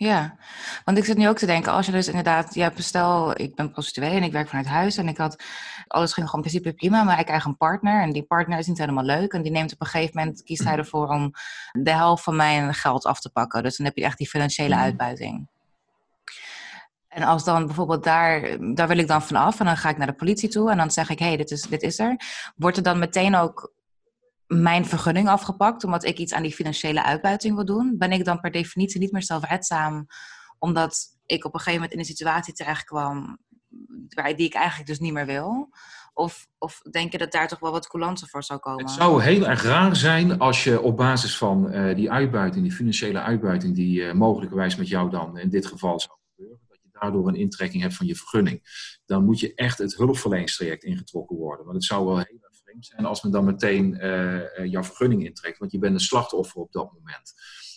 Ja, want ik zit nu ook te denken, als je dus inderdaad, ja, stel, ik ben prostituee en ik werk vanuit huis en ik had, alles ging gewoon in principe prima, maar ik krijg een partner en die partner is niet helemaal leuk en die neemt op een gegeven moment, kiest hij ervoor om de helft van mijn geld af te pakken. Dus dan heb je echt die financiële uitbuiting. En als dan bijvoorbeeld daar, daar wil ik dan vanaf en dan ga ik naar de politie toe en dan zeg ik, hé, hey, dit, is, dit is er. Wordt er dan meteen ook mijn vergunning afgepakt omdat ik iets aan die financiële uitbuiting wil doen? Ben ik dan per definitie niet meer zelfredzaam omdat ik op een gegeven moment in een situatie terecht kwam die ik eigenlijk dus niet meer wil? Of, of denk je dat daar toch wel wat coulanten voor zou komen? Het zou heel erg raar zijn als je op basis van uh, die uitbuiting, die financiële uitbuiting, die uh, mogelijkerwijs met jou dan in dit geval zou gebeuren, dat je daardoor een intrekking hebt van je vergunning. Dan moet je echt het hulpverleningstraject ingetrokken worden. Want het zou wel heel vreemd zijn als men dan meteen uh, jouw vergunning intrekt, want je bent een slachtoffer op dat moment.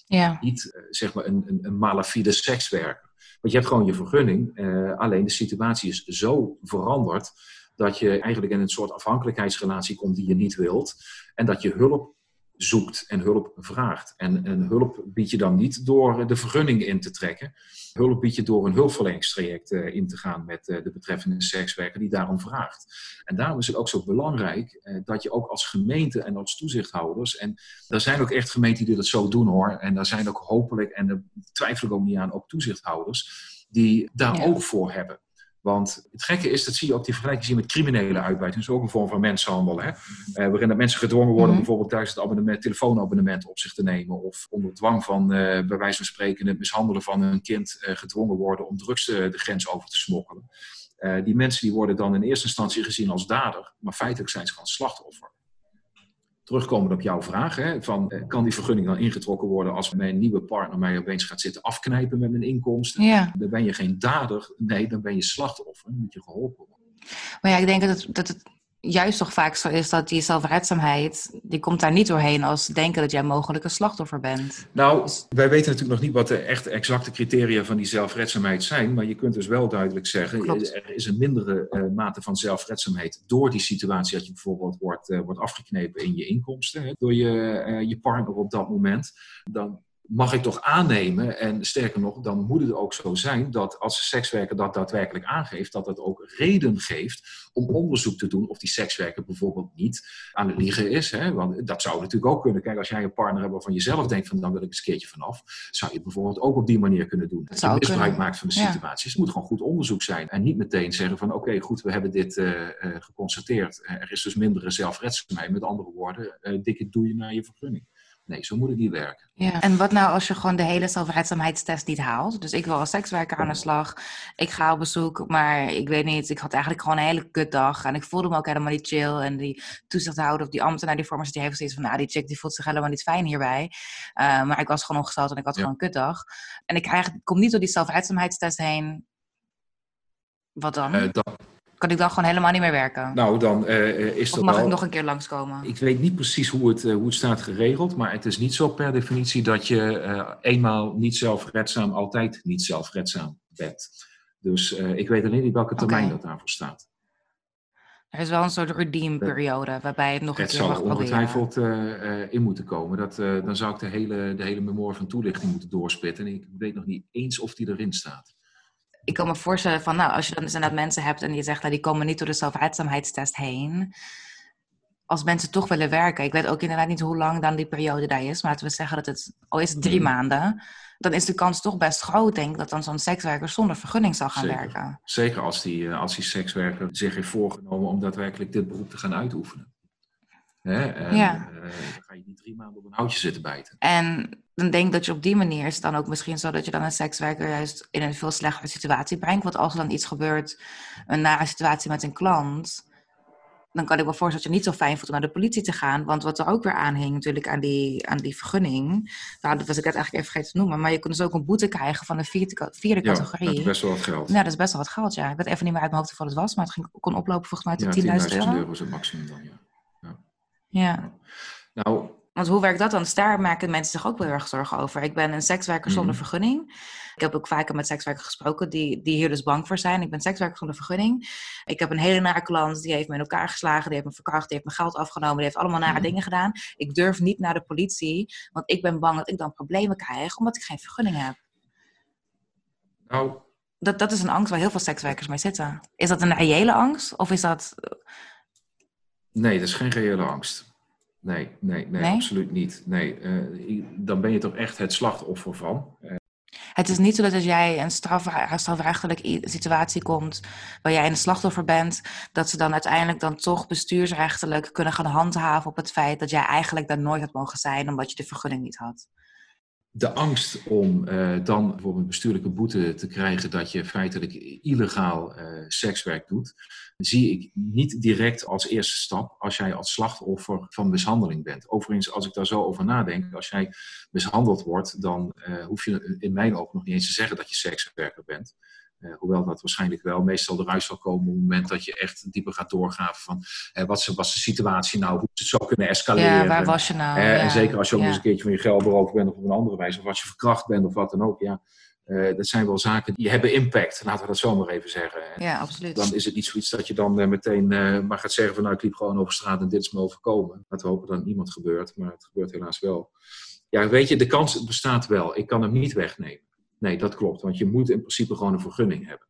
Ja. Niet zeg maar een, een, een malafide sekswerker. Want je hebt gewoon je vergunning, alleen de situatie is zo veranderd dat je eigenlijk in een soort afhankelijkheidsrelatie komt die je niet wilt. En dat je hulp zoekt en hulp vraagt. En, en hulp bied je dan niet door de vergunning in te trekken. Hulp bied je door een hulpverleningstraject uh, in te gaan met uh, de betreffende sekswerker die daarom vraagt. En daarom is het ook zo belangrijk uh, dat je ook als gemeente en als toezichthouders, en er zijn ook echt gemeenten die dat zo doen hoor, en daar zijn ook hopelijk, en daar twijfel ik ook niet aan, ook toezichthouders, die daar ja. oog voor hebben. Want het gekke is, dat zie je ook die vergelijking zien met criminele uitbuiting. Dat is ook een vorm van mensenhandel. Hè? Uh, waarin dat mensen gedwongen worden mm bijvoorbeeld thuis het abonnement, telefoonabonnement op zich te nemen. Of onder dwang van, uh, bij wijze van spreken, het mishandelen van een kind uh, gedwongen worden om drugs de, de grens over te smokkelen. die mensen die worden dan in eerste instantie gezien als dader, maar feitelijk zijn ze gewoon slachtoffer terugkomend op jouw vraag, hè, van, eh, kan die vergunning dan ingetrokken worden als mijn nieuwe partner mij opeens gaat zitten afknijpen met mijn inkomsten? Ja. Dan ben je geen dader, nee, dan ben je slachtoffer, dan moet je geholpen worden. Maar ja, ik denk dat het, dat het juist toch vaak zo is dat die zelfredzaamheid, die komt daar niet doorheen als denken dat jij mogelijk een slachtoffer bent. Nou, wij weten natuurlijk nog niet wat de echt exacte criteria van die zelfredzaamheid zijn, maar je kunt dus wel duidelijk zeggen, Klopt. er is een mindere uh, mate van zelfredzaamheid door die situatie dat je bijvoorbeeld wordt, uh, wordt afgeknepen in je inkomsten, hè, door je, uh, je partner op dat moment. Dan mag ik toch aannemen, en sterker nog, dan moet het ook zo zijn dat als de sekswerker dat daadwerkelijk aangeeft, dat het ook reden geeft om onderzoek te doen of die sekswerker bijvoorbeeld niet aan het liegen is. Hè? Want dat zou natuurlijk ook kunnen. Kijk, als jij een partner hebt waarvan je zelf denkt van dan wil ik eens een keertje vanaf, zou je bijvoorbeeld ook op die manier kunnen doen. Dat, je misbruik maakt van de situatie. Het moet gewoon goed onderzoek zijn en niet meteen zeggen van oké, goed, we hebben dit uh, uh, geconstateerd. er is dus mindere zelfredzaamheid. Met andere woorden, uh, dikke doe je naar je vergunning. Nee, zo moet het niet werken. Ja. En wat nou als je gewoon de hele zelfredzaamheidstest niet haalt? Dus ik wil als sekswerker aan de slag. Ik ga op bezoek, maar ik weet niet. Ik had eigenlijk gewoon een hele kutdag. En ik voelde me ook helemaal niet chill. En die toezichthouder of die ambtenaar die voor me zit, die heeft zoiets van... Nou, die chick die voelt zich helemaal niet fijn hierbij. Uh, maar ik was gewoon ongesteld en ik had ja. gewoon een kutdag. En ik krijg, kom niet door die zelfredzaamheidstest heen. Wat dan? Uh, dat, kan ik dan gewoon helemaal niet meer werken? Nou, dan uh, is of mag ik nog een keer langskomen? Ik weet niet precies hoe het, uh, hoe het staat geregeld, maar het is niet zo per definitie dat je uh, eenmaal niet zelfredzaam altijd niet zelfredzaam bent. Dus ik weet alleen niet welke termijn okay. dat daarvoor staat. Er is wel een soort redeem-periode waarbij het nog een het keer mag proberen. Het zal ongetwijfeld in moeten komen. Dat, dan zou ik de hele, de hele van toelichting moeten doorspitten. En ik weet nog niet eens of die erin staat ik kan me voorstellen van, nou, als je dan dus inderdaad mensen hebt en je zegt, nou, die komen niet door de zelfredzaamheidstest heen. Als mensen toch willen werken, ik weet ook inderdaad niet hoe lang dan die periode daar is, maar laten we zeggen dat het, al is het drie mm. maanden, dan is de kans toch best groot, denk ik, dat dan zo'n sekswerker zonder vergunning zal gaan Zeker. werken. Zeker als die, eh, als die sekswerker zich heeft voorgenomen om daadwerkelijk dit beroep te gaan uitoefenen. Hè? En, ja. Uh, ga je niet drie maanden op een houtje zitten bijten. En dan denk ik dat je op die manier is het dan ook misschien zo dat je dan een sekswerker juist in een veel slechtere situatie brengt. Want als er dan iets gebeurt, een nare situatie met een klant, dan kan ik me voorstellen dat je niet zo fijn voelt om naar de politie te gaan. Want wat er ook weer aan hing natuurlijk aan die, aan die vergunning, nou, dat was ik net eigenlijk even vergeten te noemen, maar je kunt dus ook een boete krijgen van de vierde, vierde categorie. Ja, dat is best wel wat geld. Ja, dat is best wel wat geld, ja. Ik weet even niet meer uit mijn hoofd hoeveel het was, maar het ging, kon oplopen volgens mij tot ja, 10.000 euro. 10.000 euro is het maximum dan, ja. Ja. Nou, want hoe werkt dat dan? Dus daar maken mensen zich ook wel heel erg zorgen over. Ik ben een sekswerker zonder mm. vergunning. Ik heb ook vaker met sekswerkers gesproken die, die hier dus bang voor zijn. Ik ben sekswerker zonder vergunning. Ik heb een hele nare klant, die heeft me in elkaar geslagen, die heeft me verkracht, die heeft mijn geld afgenomen, die heeft allemaal nare mm. dingen gedaan. Ik durf niet naar de politie, want ik ben bang dat ik dan problemen krijg, omdat ik geen vergunning heb. Nou. Dat, dat is een angst waar heel veel sekswerkers mee zitten. Is dat een reële angst? Of is dat Nee, dat is geen reële angst. Nee, nee, nee, absoluut niet. Nee, uh, dan ben je toch echt het slachtoffer van. Uh. Het is niet zo dat als jij een strafrechtelijke situatie komt waar jij een slachtoffer bent, dat ze dan uiteindelijk dan toch bestuursrechtelijk kunnen gaan handhaven op het feit dat jij eigenlijk daar nooit had mogen zijn omdat je de vergunning niet had de angst om uh, dan bijvoorbeeld een bestuurlijke boete te krijgen dat je feitelijk illegaal uh, sekswerk doet, zie ik niet direct als eerste stap als jij als slachtoffer van mishandeling bent. Overigens, als ik daar zo over nadenk, als jij mishandeld wordt, dan uh, hoef je in mijn ogen nog niet eens te zeggen dat je sekswerker bent. Uh, hoewel dat waarschijnlijk wel meestal eruit zal komen op het moment dat je echt dieper gaat doorgraven van uh, wat was de situatie nou, hoe het zou kunnen escaleren. Ja, waar was je nou? Uh, ja. En zeker als je ook ja. eens een keertje van je geld beroofd bent of op een andere wijze, of als je verkracht bent of wat dan ook. Ja, dat zijn wel zaken die hebben impact, laten we dat zo maar even zeggen. Ja, absoluut. Dan is het niet zoiets dat je dan meteen maar gaat zeggen van nou ik liep gewoon over straat en dit is me overkomen. Laten we hopen dat niemand gebeurt, maar het gebeurt helaas wel. Ja, weet je, de kans bestaat wel. Ik kan hem niet wegnemen. Nee, dat klopt. Want je moet in principe gewoon een vergunning hebben.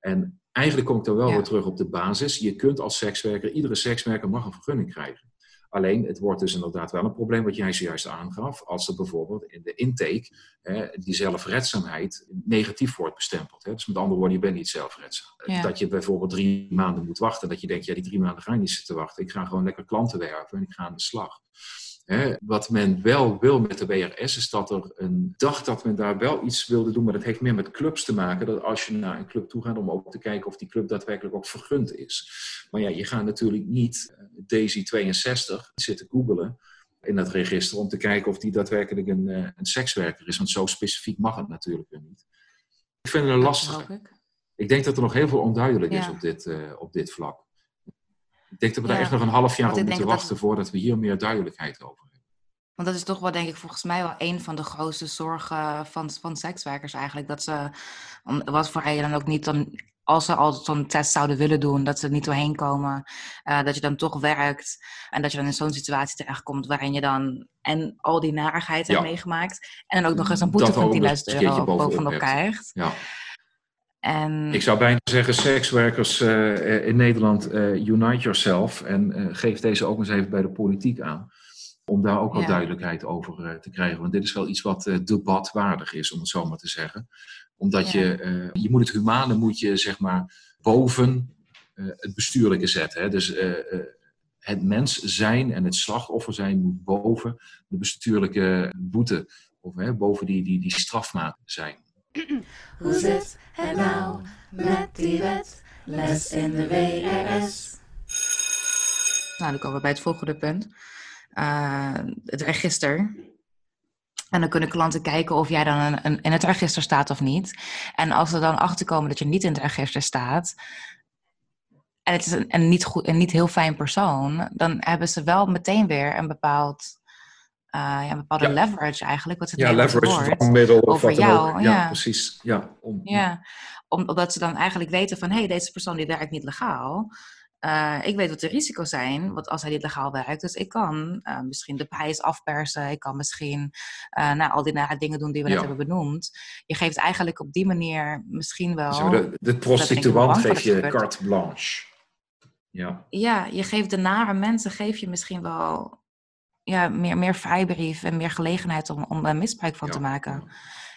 En eigenlijk kom ik dan wel ja. weer terug op de basis. Je kunt als sekswerker, iedere sekswerker mag een vergunning krijgen. Alleen, het wordt dus inderdaad wel een probleem wat jij zojuist aangaf. Als er bijvoorbeeld in de intake hè, die zelfredzaamheid negatief wordt bestempeld. Hè. Dus met andere woorden, je bent niet zelfredzaam. Ja. Dat je bijvoorbeeld drie maanden moet wachten. Dat je denkt, ja, die drie maanden ga je niet zitten wachten. Ik ga gewoon lekker klanten werven en ik ga aan de slag. Hè, wat men wel wil met de WRS is dat er een dag dat men daar wel iets wilde doen, maar dat heeft meer met clubs te maken. Dat als je naar een club toe gaat om ook te kijken of die club daadwerkelijk ook vergund is. Maar ja, je gaat natuurlijk niet eh, Daisy 62 zitten googelen in dat register om te kijken of die daadwerkelijk een, eh, een sekswerker is. Want zo specifiek mag het natuurlijk niet. Ik vind het een lastig. Ik. ik. denk dat er nog heel veel onduidelijk ja. is op dit, uh, op dit vlak. Ik denk dat we daar echt nog een half jaar op moeten wachten dat... voordat we hier meer duidelijkheid over hebben. Want dat is toch wel, denk ik, volgens mij wel een van de grootste zorgen van, van sekswerkers eigenlijk. Dat ze, wat voor reden dan ook niet, dan, als ze al zo'n test zouden willen doen, dat ze er niet doorheen komen. Uh, dat je dan toch werkt en dat je dan in zo'n situatie terechtkomt waarin je dan en al die narigheid ja. hebt meegemaakt. En dan ook nog eens een boete van 10.000 euro bovenop krijgt. Ja. En... Ik zou bijna zeggen, sekswerkers uh, in Nederland, uh, unite yourself en uh, geef deze ook eens even bij de politiek aan. Om daar ook wat ja. duidelijkheid over te krijgen. Want dit is wel iets wat debatwaardig is, om het zo maar te zeggen. Omdat ja. je, je moet het humane moet je zeg maar boven het bestuurlijke zetten. Hè? Dus het mens zijn en het slachtoffer zijn moet boven de bestuurlijke boete. Of boven die, die, die strafmaat zijn. Hoe zit het nou met die wet? Les in de WRS. Nou, dan komen we bij het volgende punt. Uh, het register. En dan kunnen klanten kijken of jij dan een, een, in het register staat of niet. En als ze dan achterkomen dat je niet in het register staat, en het is een, een, niet, goed, een niet heel fijn persoon, dan hebben ze wel meteen weer een bepaald ja, een bepaalde ja. leverage eigenlijk. Wat het ja, leverage van middel of over jou. Ja, ja, precies. Ja, om, ja. Om, omdat ze dan eigenlijk weten van... hé, hey, deze persoon die werkt niet legaal. Uh, ik weet wat de risico's zijn, wat als hij niet legaal werkt. Dus ik kan uh, misschien de prijs afpersen. Ik kan misschien uh, nou, al die nare dingen doen die we net hebben benoemd. Je geeft eigenlijk op die manier misschien wel... de, de prostituant geef je carte blanche. Ja. ja, je geeft de nare mensen geef je misschien wel ja, meer, meer vrijbrief en meer gelegenheid om, om er misbruik van ja. te maken.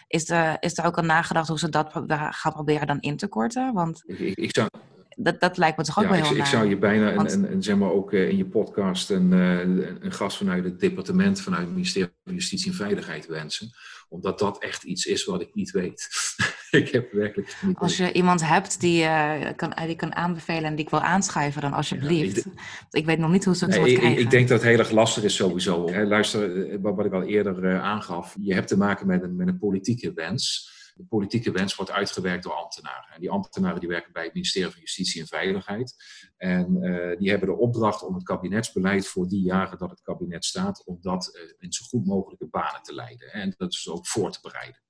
Is er, is er ook al nagedacht hoe ze dat gaan proberen dan in te korten? Want ik, ik, ik zou, dat, dat lijkt me toch ook ja, wel heel ik, ik zou je bijna, Want... en, zeg maar ook uh, in je podcast, een, uh, een gast vanuit het departement, vanuit het ministerie van Justitie en Veiligheid wensen. Omdat dat echt iets is wat ik niet weet. ik heb werkelijk Als je iemand hebt die, uh, kan, die kan aanbevelen en die ik wil aanschuiven, dan alsjeblieft. Ja, ik, ik, weet nog niet hoe ze het nee, krijgen. Ik, ik, denk dat het heel erg lastig is sowieso. Hè, luister, wat, wat ik al eerder aangaf. Je hebt te maken met een, met een politieke wens de politieke wens wordt uitgewerkt door ambtenaren. En die ambtenaren die werken bij het ministerie van Justitie en Veiligheid. En uh, die hebben de opdracht om het kabinetsbeleid voor die jaren dat het kabinet staat, om dat uh, in zo goed mogelijke banen te leiden. En dat is ook voor te bereiden.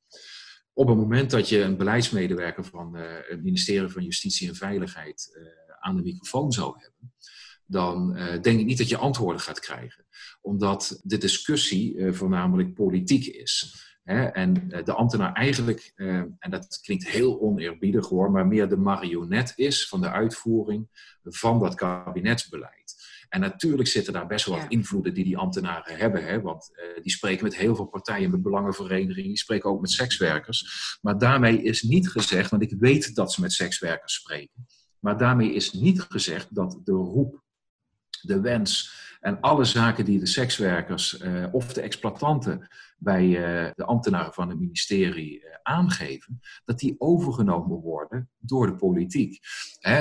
Op het moment dat je een beleidsmedewerker van uh, het ministerie van Justitie en Veiligheid aan de microfoon zou hebben, dan denk ik niet dat je antwoorden gaat krijgen. Omdat de discussie voornamelijk politiek is. En eh, de ambtenaar eigenlijk, eh, en dat klinkt heel oneerbiedig hoor, maar meer de marionet is van de uitvoering van dat kabinetsbeleid. En natuurlijk zitten daar best wel wat invloeden die die ambtenaren hebben. Hè? Want uh, die spreken met heel veel partijen, met belangenverenigingen, die spreken ook met sekswerkers. Maar daarmee is niet gezegd, want ik weet dat ze met sekswerkers spreken. Maar daarmee is niet gezegd dat de roep, de wens en alle zaken die de sekswerkers uh, of de exploitanten bij uh, de ambtenaren van het ministerie uh, aangeven, dat die overgenomen worden door de politiek.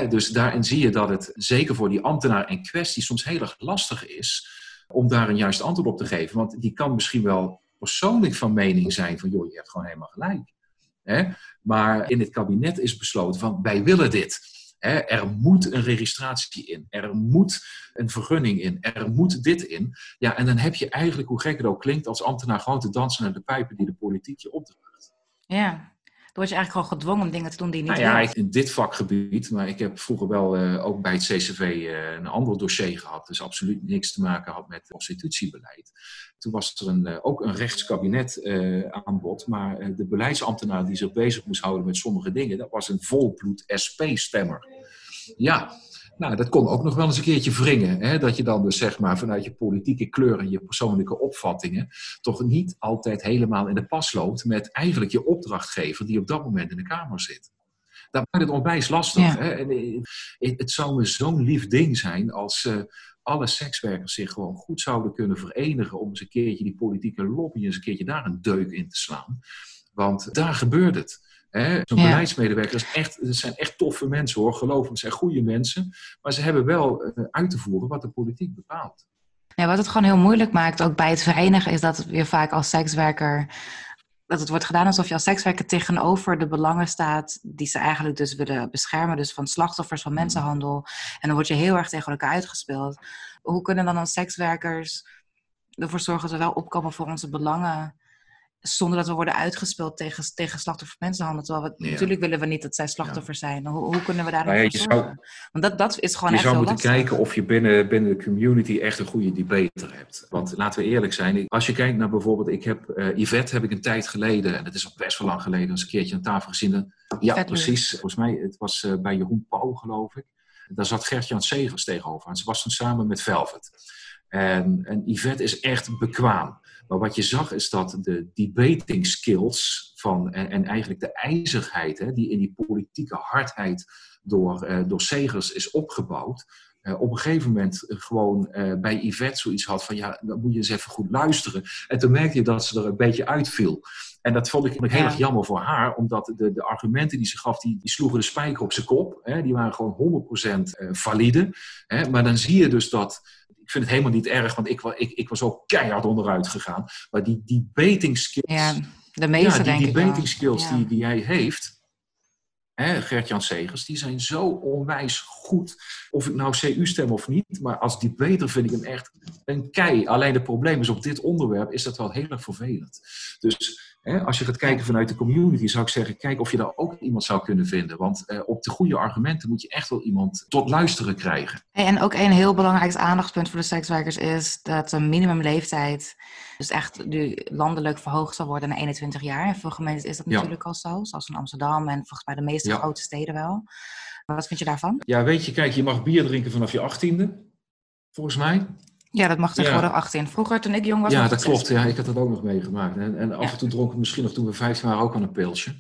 Dus daarin zie je dat het zeker voor die ambtenaar in kwestie soms heel erg lastig is om daar een juist antwoord op te geven. Want die kan misschien wel persoonlijk van mening zijn van, joh, je hebt gewoon helemaal gelijk. Maar in het kabinet is besloten van, wij willen dit er moet een registratie in. Er moet een vergunning in. Er moet dit in. Ja, en dan heb je eigenlijk, hoe gek het ook klinkt, als ambtenaar gewoon te dansen naar de pijpen die de politiek je opdraagt. Ja, word je eigenlijk gewoon gedwongen om dingen te doen die je niet nou ja, in dit vakgebied, maar ik heb vroeger wel uh, ook bij het CCV uh, een ander dossier gehad, dus absoluut niks te maken had met prostitutiebeleid. Toen was er een, uh, ook een rechtskabinet aan bod, maar de beleidsambtenaar die zich bezig moest houden met sommige dingen, dat was een volbloed SP-stemmer. Ja, nou, dat kon ook nog wel eens een keertje wringen. Hè? Dat je dan dus zeg maar vanuit je politieke kleur en je persoonlijke opvattingen toch niet altijd helemaal in de pas loopt met eigenlijk je opdrachtgever die op dat moment in de Kamer zit. Dat maakt het onwijs lastig. Hè? En eh, het zou me zo'n lief ding zijn als uh, alle sekswerkers zich gewoon goed zouden kunnen verenigen om eens een keertje die politieke lobby eens een keertje daar een deuk in te slaan. Want daar gebeurt het. Zo'n ja. beleidsmedewerkers echt, het zijn echt toffe mensen hoor, geloof me, het zijn goede mensen. Maar ze hebben wel uh, uit te voeren wat de politiek bepaalt. Ja, wat het gewoon heel moeilijk maakt, ook bij het verenigen, is dat je vaak als sekswerker. Dat het wordt gedaan alsof je als sekswerker tegenover de belangen staat die ze eigenlijk dus willen beschermen. Dus van slachtoffers van mensenhandel. En dan word je heel erg tegen elkaar uitgespeeld. Hoe kunnen dan als sekswerkers ervoor zorgen dat we wel opkomen voor onze belangen? Zonder dat we worden uitgespeeld tegen, tegen slachtoffer mensenhandel. Terwijl we, natuurlijk willen we niet dat zij slachtoffer zijn. Hoe, hoe, kunnen we daar nou ja, zorgen? Want dat, dat is gewoon je echt zou moeten lastig. kijken of je binnen, binnen de community echt een goede debater hebt. Want laten we eerlijk zijn. Als je kijkt naar bijvoorbeeld, ik heb uh, Yvette heb ik een tijd geleden, en dat is al best wel lang geleden, eens een keertje aan tafel gezien. Ja, Vet precies. Volgens mij, het was uh, bij Jeroen Pauw geloof ik. Daar zat Gert-Jan Segers tegenover. En ze was toen samen met Velvet. En, en Yvette is echt bekwaam. Maar wat je zag is dat de debating skills van, en, en eigenlijk de ijzigheid hè, die in die politieke hardheid door, uh, door Segers is opgebouwd, uh, op een gegeven moment gewoon uh, bij Yvette zoiets had van ja, dan moet je eens even goed luisteren. En toen merkte je dat ze er een beetje uitviel. En dat vond ik heel erg jammer voor haar, omdat de, de argumenten die ze gaf, die, die sloegen de spijker op zijn kop. Hè, die waren gewoon 100% valide. Hè, maar dan zie je dus dat ik vind het helemaal niet erg, want ik, ik, ik was ook keihard onderuit gegaan. Maar die debating skills. Ja, de meeste ja, die denk ik skills ja. die, die hij heeft. Gert-Jan Segers, die zijn zo onwijs goed. Of ik nou CU stem of niet, maar als debater vind ik hem echt een kei. Alleen het probleem is op dit onderwerp is dat wel heel erg vervelend. Dus hè, als je gaat kijken vanuit de community, zou ik zeggen, kijk of je daar ook iemand zou kunnen vinden. Want eh, op de goede argumenten moet je echt wel iemand tot luisteren krijgen. En ook een heel belangrijk aandachtspunt voor de sekswerkers is dat de minimumleeftijd dus echt nu landelijk verhoogd zal worden naar 21 jaar. En voor gemeenten is dat Ja. natuurlijk al zo, zoals in Amsterdam en volgens mij de meeste Ja. grote steden wel. Maar wat vind je daarvan? Ja, weet je, kijk, je mag bier drinken vanaf je achttiende, volgens mij. Ja, dat mag tegenwoordig 18. Vroeger, toen ik jong was, Ja, dat klopt. 16. Ja, ik had dat ook nog meegemaakt. En, en af Ja. en toe dronk ik misschien nog toen we 15 waren ook aan een pilsje.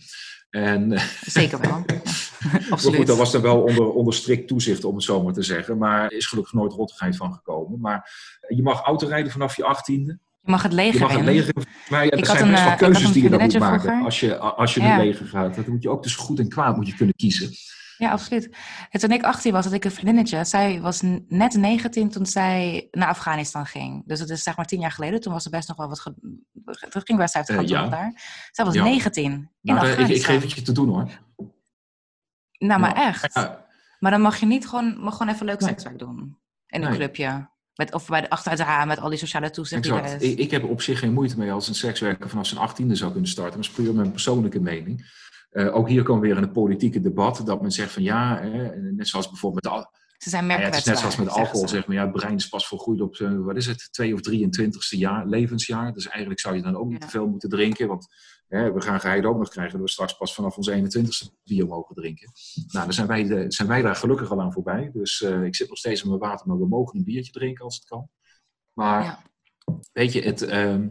En, eh, Zeker wel. Ja. maar Absoluut. goed, dat was dan wel onder, onder strikt toezicht, om het zo maar te zeggen. Maar er is gelukkig nooit rottigheid van gekomen. Maar je mag autorijden vanaf je achttiende. Je mag het Je leger mag het leger. Maar ja, er zijn een, best wel eh, keuzes die je dan moet maken vroeger. als je, als je Ja. in het leger gaat. Dat moet je ook tussen goed en kwaad moet je kunnen kiezen. Ja, absoluut. En toen ik 18 was, had ik een vriendinnetje. Zij was net 19 toen zij naar Afghanistan ging. Dus dat is zeg maar tien jaar geleden. Toen was er best nog wel wat... Ge... Dat ging best uit de ja. daar. Zij was Ja. 19 in Nou, eh, ik, ik geef het je te doen hoor. Nou, maar Ja. echt. Maar dan mag je niet gewoon, mag gewoon even leuk Nee. sekswerk doen. In een Nee. clubje. Met, of bij de, achter het raam met al die sociale toezicht exact. Ik, ik heb op zich geen moeite mee als een sekswerker vanaf zijn achttiende zou kunnen starten. Dat is puur mijn persoonlijke mening. Eh, ook hier komen we weer in het politieke debat. Dat men zegt van ja, hè, net zoals bijvoorbeeld met al- Ze zijn Nou ja, het is net zoals met alcohol, zeg maar. Ja, het brein is pas volgroeid op, eh, wat is het, 2 of 23ste jaar, levensjaar. Dus eigenlijk zou je dan ook niet Ja. te veel moeten drinken. Want we gaan geheid ook nog krijgen dat we straks pas vanaf onze 21ste bier mogen drinken. Nou, daar zijn wij, zijn wij daar gelukkig al aan voorbij. Dus ik zit nog steeds met mijn water, maar we mogen een biertje drinken als het kan. Maar ja. weet je, het, ehm,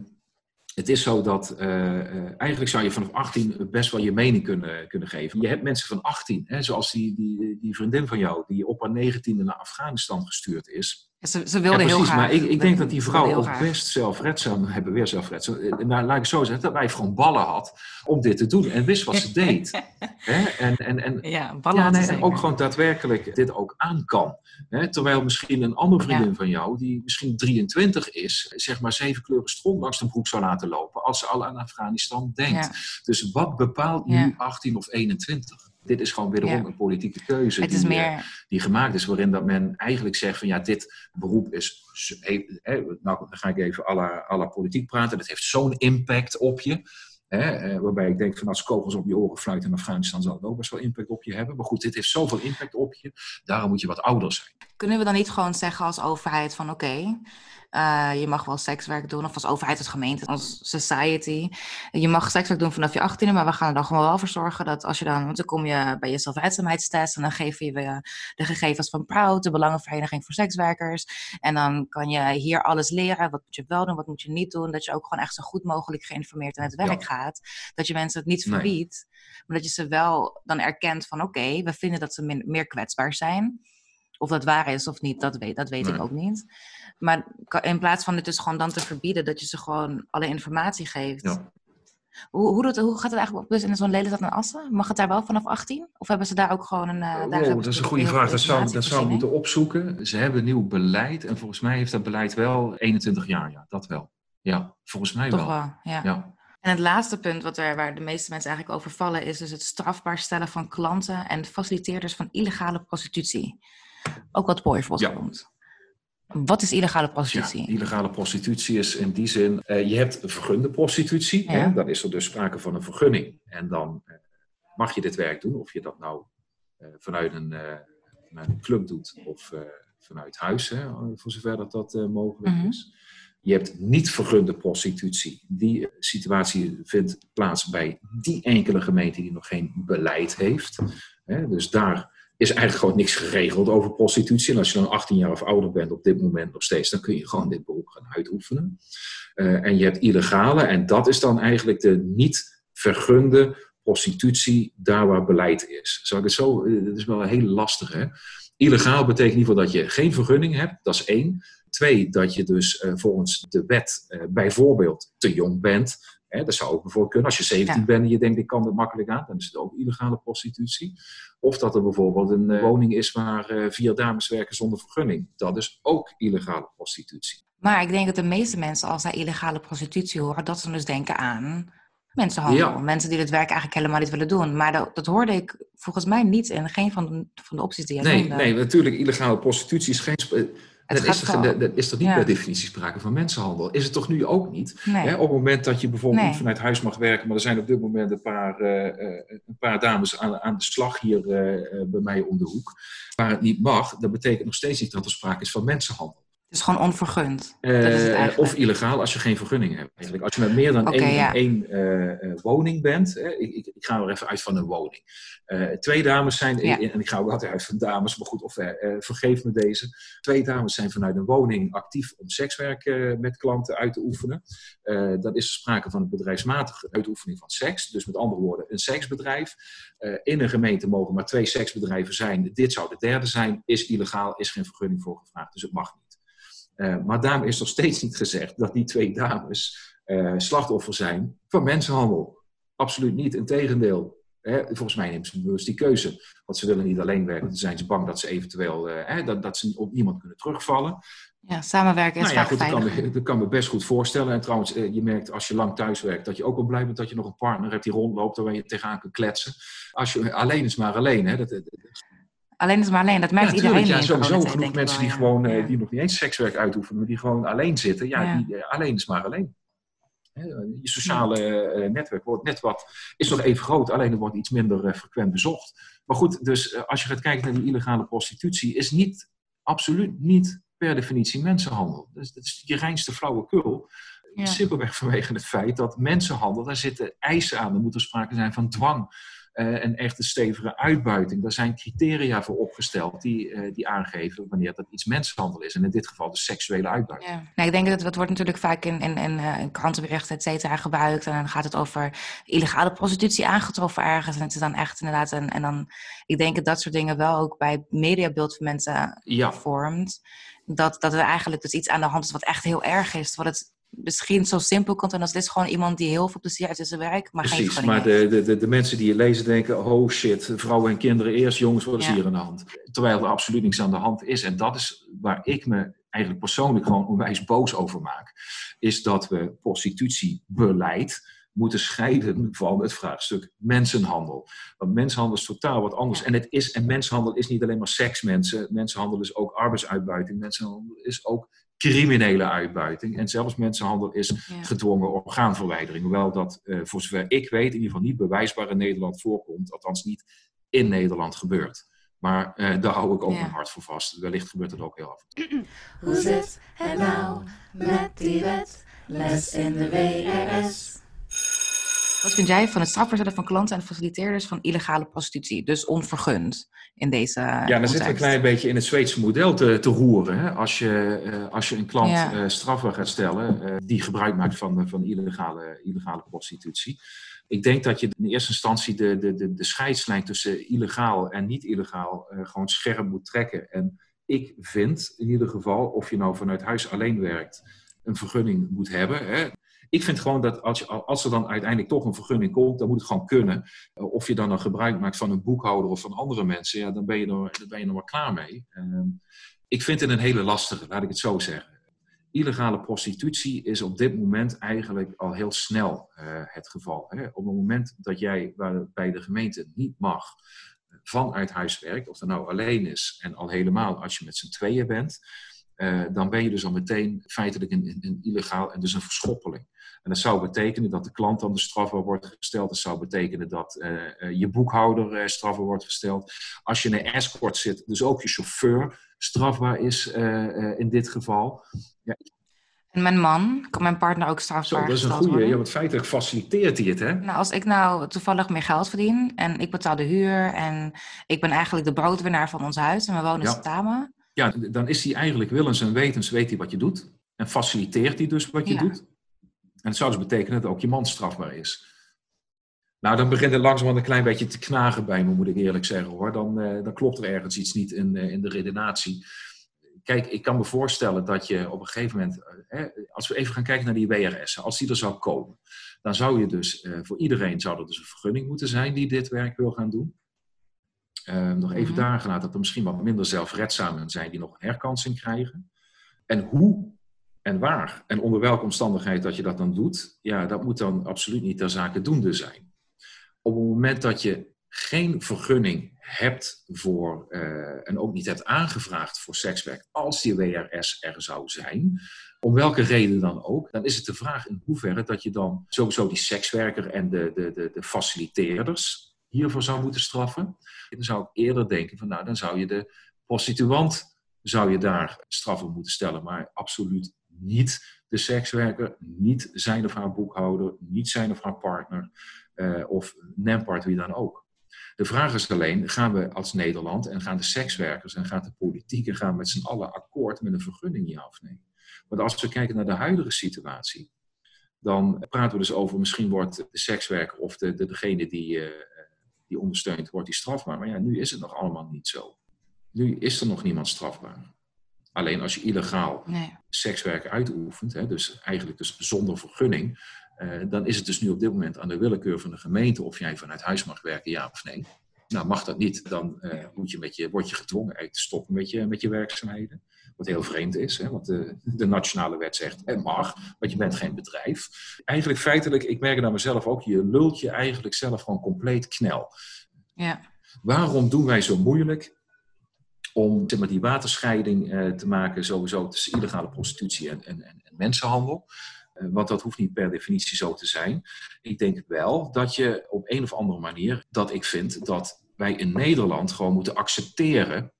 het is zo dat eh, eh, eigenlijk zou je vanaf 18 best wel je mening kunnen, kunnen geven. Je hebt mensen van 18, hè, zoals die, die, die vriendin van jou, die op haar 19e naar Afghanistan gestuurd is. Ze, ze wilde heel graag. Maar ik, ik denk dat die vrouw ook best zelfredzaam, hebben weer zelfredzaam, eh, nou, laat ik zo zeggen, dat wij gewoon ballen had om dit te doen en wist wat ze deed. En, en, en, ja, ballen ja, nee, ook gewoon daadwerkelijk dit ook aan kan. Terwijl misschien een andere vriendin van jou, die misschien 23 is, zeg maar zeven kleuren stront langs de broek zou laten lopen als ze al aan Afghanistan denkt. Dus wat bepaalt nu 18 of 21? Dit is gewoon wederom een politieke keuze die, meer... die, gemaakt is, waarin dat men eigenlijk zegt van ja, dit beroep is, nou dan ga ik even à la, politiek praten, dat heeft zo'n impact op je. Hè, waarbij ik denk van als kogels op je oren fluiten in Afghanistan zal het ook best wel impact op je hebben. Maar goed, dit heeft zoveel impact op je, daarom moet je wat ouder zijn. Kunnen we dan niet gewoon zeggen als overheid van oké, uh, je mag wel sekswerk doen, of als overheid, als gemeente, als society. Je mag sekswerk doen vanaf je 18e, maar we gaan er dan gewoon wel voor zorgen dat als je dan, want dan kom je bij je zelfredzaamheidstest en dan geven je de gegevens van Proud, de Belangenvereniging voor Sekswerkers. En dan kan je hier alles leren. Wat moet je wel doen, wat moet je niet doen. Dat je ook gewoon echt zo goed mogelijk geïnformeerd in het werk gaat. Dat je mensen het niet verbiedt, maar dat je ze wel dan erkent van oké, we vinden dat ze meer kwetsbaar zijn. Of dat waar is of niet, dat weet, dat weet ik ook niet. Maar in plaats van het dus gewoon dan te verbieden, dat je ze gewoon alle informatie geeft. Ja. Hoe, hoe, doet, hoe gaat het eigenlijk op dus in zo'n Lelystad en Assen? Mag het daar wel vanaf 18? Of hebben ze daar ook gewoon een... Uh, daar dat is een goede vraag. Dat zou, dat zou moeten opzoeken. Ze hebben nieuw beleid. En volgens mij heeft dat beleid wel 21 jaar. Ja, dat wel. Ja, volgens mij Toch wel. wel ja. ja. En het laatste punt wat er, waar de meeste mensen eigenlijk over vallen... is dus het strafbaar stellen van klanten en faciliteerders van illegale prostitutie. Ook wat Boy wordt ja. genoemd. Wat is illegale prostitutie? Ja, illegale prostitutie is in die zin, uh, je hebt vergunde prostitutie. Hè? Dan is er dus sprake van een vergunning. En dan uh, mag je dit werk doen, of je dat nou uh, vanuit, een, vanuit een club doet of vanuit huis, hè? voor zover dat dat mogelijk mm -hmm. is. Je hebt niet vergunde prostitutie. Die situatie vindt plaats bij die enkele gemeente die nog geen beleid heeft. Hè? Dus daar is eigenlijk gewoon niks geregeld over prostitutie. En als je dan 18 jaar of ouder bent op dit moment nog steeds, dan kun je gewoon dit beroep gaan uitoefenen. Uh, en je hebt illegale, en dat is dan eigenlijk de niet vergunde prostitutie daar waar beleid is. Zal ik het zo, dat is wel heel lastig hè. Illegaal betekent in ieder geval dat je geen vergunning hebt, dat is één. Twee, dat je dus uh, volgens de wet bijvoorbeeld te jong bent. Hè, dat zou ook bijvoorbeeld kunnen. Als je 17 bent en je denkt, ik kan er makkelijk aan, dan is het ook illegale prostitutie. Of dat er bijvoorbeeld een uh, woning is waar uh, vier dames werken zonder vergunning. Dat is ook illegale prostitutie. Maar ik denk dat de meeste mensen, als zij illegale prostitutie horen, dat ze dus denken aan mensenhandel. Ja. Mensen die dit werk eigenlijk helemaal niet willen doen. Maar dat, dat hoorde ik volgens mij niet in geen van de, van de opties die je nee, noemde. Nee, natuurlijk, illegale prostitutie is geen dat is, er, dat is toch niet per definitie sprake van mensenhandel? Is het toch nu ook niet? Hè, op het moment dat je bijvoorbeeld niet vanuit huis mag werken, maar er zijn op dit moment een paar, uh, een paar dames aan, aan de slag hier uh, bij mij om de hoek, waar het niet mag, dat betekent nog steeds niet dat er sprake is van mensenhandel. Het is gewoon onvergund. Uh, of illegaal als je geen vergunning hebt. Eigenlijk. Als je met meer dan okay, één, ja. één uh, woning bent. Ik, ik, ik, ga er even uit van een woning. Twee dames zijn, ja. en ik ga ook altijd uit van dames, maar goed, of vergeef me deze. Twee dames zijn vanuit een woning actief om sekswerk met klanten uit te oefenen. dan is er sprake van een bedrijfsmatige uitoefening van seks. Dus met andere woorden, een seksbedrijf. in een gemeente mogen maar twee seksbedrijven zijn. Dit zou de derde zijn. Is illegaal, is geen vergunning voor gevraagd. Dus het mag niet. Uh, maar daarom is nog steeds niet gezegd dat die twee dames uh, slachtoffer zijn van mensenhandel. Absoluut niet, integendeel. Hè, volgens mij nemen ze bewust die keuze. Want ze willen niet alleen werken, dan zijn ze bang dat ze eventueel uh, hè, dat, dat ze op niemand kunnen terugvallen. Ja, samenwerken is nou, ja, goed, dat kan, me, dat kan me best goed voorstellen. En trouwens, je merkt als je lang thuis werkt, dat je ook wel blij bent dat je nog een partner hebt die rondloopt, waar je tegenaan kunt kletsen. Als je alleen is maar alleen. Hè, dat, dat, Alleen is maar alleen, dat merkt ja, iedereen. Ja, sowieso genoeg mensen die gewoon, ja. die nog niet eens sekswerk uitoefenen, maar die gewoon alleen zitten. Ja. Die, alleen is maar alleen. Je sociale netwerk wordt net wat, is nog even groot, alleen het wordt iets minder frequent bezocht. Maar goed, dus als je gaat kijken naar die illegale prostitutie, is niet, absoluut niet per definitie mensenhandel. Dus dat is je reinste flauwekul. Simpelweg vanwege het feit dat mensenhandel, daar zitten eisen aan. Er moet er sprake zijn van dwang. Uh, een echte stevige uitbuiting. Daar zijn criteria voor opgesteld die, uh, die aangeven wanneer dat iets mensenhandel is. En in dit geval de seksuele uitbuiting. Ja. Nou, ik denk dat het wordt natuurlijk vaak in, in, in, uh, krantenberichten, et cetera, gebruikt. En dan gaat het over illegale prostitutie aangetroffen ergens. En het is dan echt inderdaad een. En dan, ik denk dat dat soort dingen wel ook bij mediabeeld van mensen ja. vormt. Dat, dat er eigenlijk dus iets aan de hand is wat echt heel erg is. Wat het misschien zo simpel komt. En als dit is gewoon iemand die heel veel plezier uit zijn werk, maar Precies, geen maar de, de, de, de, mensen die je lezen denken, oh shit, vrouwen en kinderen eerst, jongens, wat is ja. hier aan de hand? Terwijl er absoluut niks aan de hand is. En dat is waar ik me eigenlijk persoonlijk gewoon onwijs boos over maak. Is dat we prostitutiebeleid moeten scheiden van het vraagstuk mensenhandel. Want mensenhandel is totaal wat anders. En, het is, en mensenhandel is niet alleen maar seks, mensen. Mensenhandel is ook arbeidsuitbuiting. Mensenhandel is ook criminele uitbuiting. En zelfs mensenhandel is ja. gedwongen orgaanverwijdering. Hoewel dat, uh, voor zover ik weet, in ieder geval niet bewijsbaar in Nederland voorkomt. Althans niet in Nederland gebeurt. Maar uh, daar hou ik ook ja. mijn hart voor vast. Wellicht gebeurt het ook heel af. Hoe zit het nou met die wet? Les in de WRS. Wat vind jij van het strafbaar van klanten en faciliteerders van illegale prostitutie? Dus onvergund in deze. Ja, dan zit een klein beetje in het Zweedse model te, te roeren. Hè? Als, je, uh, als je een klant ja. uh, strafbaar gaat stellen uh, die gebruik maakt van, van illegale, illegale prostitutie. Ik denk dat je in eerste instantie de, de, de, de scheidslijn tussen illegaal en niet illegaal gewoon scherp moet trekken. En ik vind in ieder geval, of je nou vanuit huis alleen werkt, een vergunning moet hebben. Hè? Ik vind gewoon dat als, je, als er dan uiteindelijk toch een vergunning komt, dan moet het gewoon kunnen. Of je dan een gebruik maakt van een boekhouder of van andere mensen, ja, dan ben je er, dan ben je er wel klaar mee. Uh, ik vind het een hele lastige, laat ik het zo zeggen. Illegale prostitutie is op dit moment eigenlijk al heel snel uh, het geval. Op het moment dat jij bij de gemeente niet mag vanuit huis werkt, of dat nou alleen is en al helemaal als je met z'n tweeën bent, uh, dan ben je dus al meteen feitelijk een, een, een, illegaal en dus een verschoppeling. En dat zou betekenen dat de klant dan de strafbaar wordt gesteld. Dat zou betekenen dat uh, uh, je boekhouder strafbaar wordt gesteld. Als je in een escort zit, dus ook je chauffeur strafbaar is in dit geval. Ja. En mijn man, kan mijn partner ook strafbaar Zo, dat is een goede. Ja, want feitelijk faciliteert hij het, hè? Nou, als ik nou toevallig meer geld verdien en ik betaal de huur en ik ben eigenlijk de broodwinnaar van ons huis en we wonen ja. samen. Ja, dan is hij eigenlijk willens en wetens, weet hij wat je doet. En faciliteert hij dus wat je ja. doet. En het zou dus betekenen dat ook je man strafbaar is. Nou, dan begint het langzaam een klein beetje te knagen bij me, moet ik eerlijk zeggen hoor. Dan, uh, dan klopt er ergens iets niet in, uh, in de redenatie. Kijk, ik kan me voorstellen dat je op een gegeven moment, uh, als we even gaan kijken naar die WRS, als die er zou komen, dan zou je dus voor iedereen zou er dus een vergunning moeten zijn die dit werk wil gaan doen. Nog even mm-hmm. daar gelaten dat er misschien wat minder zelfredzamen zijn die nog een herkansing krijgen. En hoe en waar en onder welke omstandigheid dat je dat dan doet, ja, dat moet dan absoluut niet ter zake doende zijn. Op het moment dat je geen vergunning hebt voor, uh, en ook niet hebt aangevraagd voor sekswerk, als die WRS er zou zijn, om welke reden dan ook, dan is het de vraag in hoeverre dat je dan sowieso die sekswerker en de, de, de, de faciliteerders hiervoor zou moeten straffen. Dan zou ik eerder denken van nou, dan zou je de prostituant zou je daar straffen moeten stellen, maar absoluut niet de sekswerker, niet zijn of haar boekhouder, niet zijn of haar partner uh, of nempart, wie dan ook. De vraag is alleen, gaan we als Nederland en gaan de sekswerkers en gaat de politiek en gaan met z'n allen akkoord met een vergunning ja of? Want als we kijken naar de huidige situatie, dan praten we dus over misschien wordt de sekswerker of de, de, degene die, uh, die ondersteunt, wordt die strafbaar. Maar ja, nu is het nog allemaal niet zo. Nu is er nog niemand strafbaar. Alleen als je illegaal nee. sekswerk uitoefent, hè, dus eigenlijk dus zonder vergunning, uh, dan is het dus nu op dit moment aan de willekeur van de gemeente of jij vanuit huis mag werken, ja of nee. Nou, mag dat niet, dan uh, moet je met je, word je gedwongen eigenlijk te stoppen met je, met je werkzaamheden. Wat heel vreemd is, hè, want de, de nationale wet zegt het mag, want je bent geen bedrijf. Eigenlijk feitelijk, ik merk het aan mezelf ook, je lult je eigenlijk zelf gewoon compleet knel. Ja. Waarom doen wij zo moeilijk om zeg maar, die waterscheiding uh, te maken sowieso tussen illegale prostitutie en, en, en mensenhandel. Uh, want dat hoeft niet per definitie zo te zijn. Ik denk wel dat je op een of andere manier, dat ik vind dat wij in Nederland gewoon moeten accepteren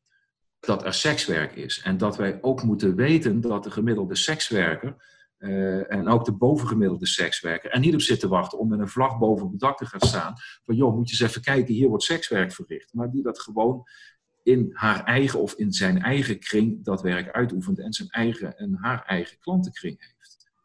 dat er sekswerk is. En dat wij ook moeten weten dat de gemiddelde sekswerker eh, en ook de bovengemiddelde sekswerker er niet op zit te wachten om met een vlag boven het dak te gaan staan. Van joh, moet je eens even kijken, hier wordt sekswerk verricht. Maar die dat gewoon in haar eigen of in zijn eigen kring dat werk uitoefent en zijn eigen en haar eigen klantenkring heeft.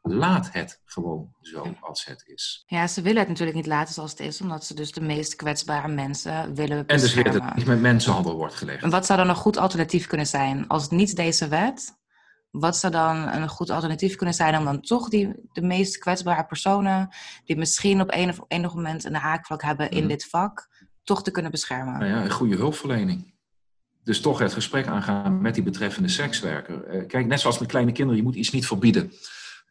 Laat het gewoon zo als het is. Ja, ze willen het natuurlijk niet laten zoals het is, omdat ze dus de meest kwetsbare mensen willen En dus beschermen. weer dat het niet met mensenhandel wordt gelegd. En wat zou dan een goed alternatief kunnen zijn? Als het niet deze wet, wat zou dan een goed alternatief kunnen zijn om dan toch die, de meest kwetsbare personen, die misschien op een of enig moment een haakvlak hebben in Mhm. dit vak, toch te kunnen beschermen? Nou ja, een goede hulpverlening. Dus toch het gesprek aangaan met die betreffende sekswerker. Eh, kijk, net zoals met kleine kinderen, je moet iets niet verbieden.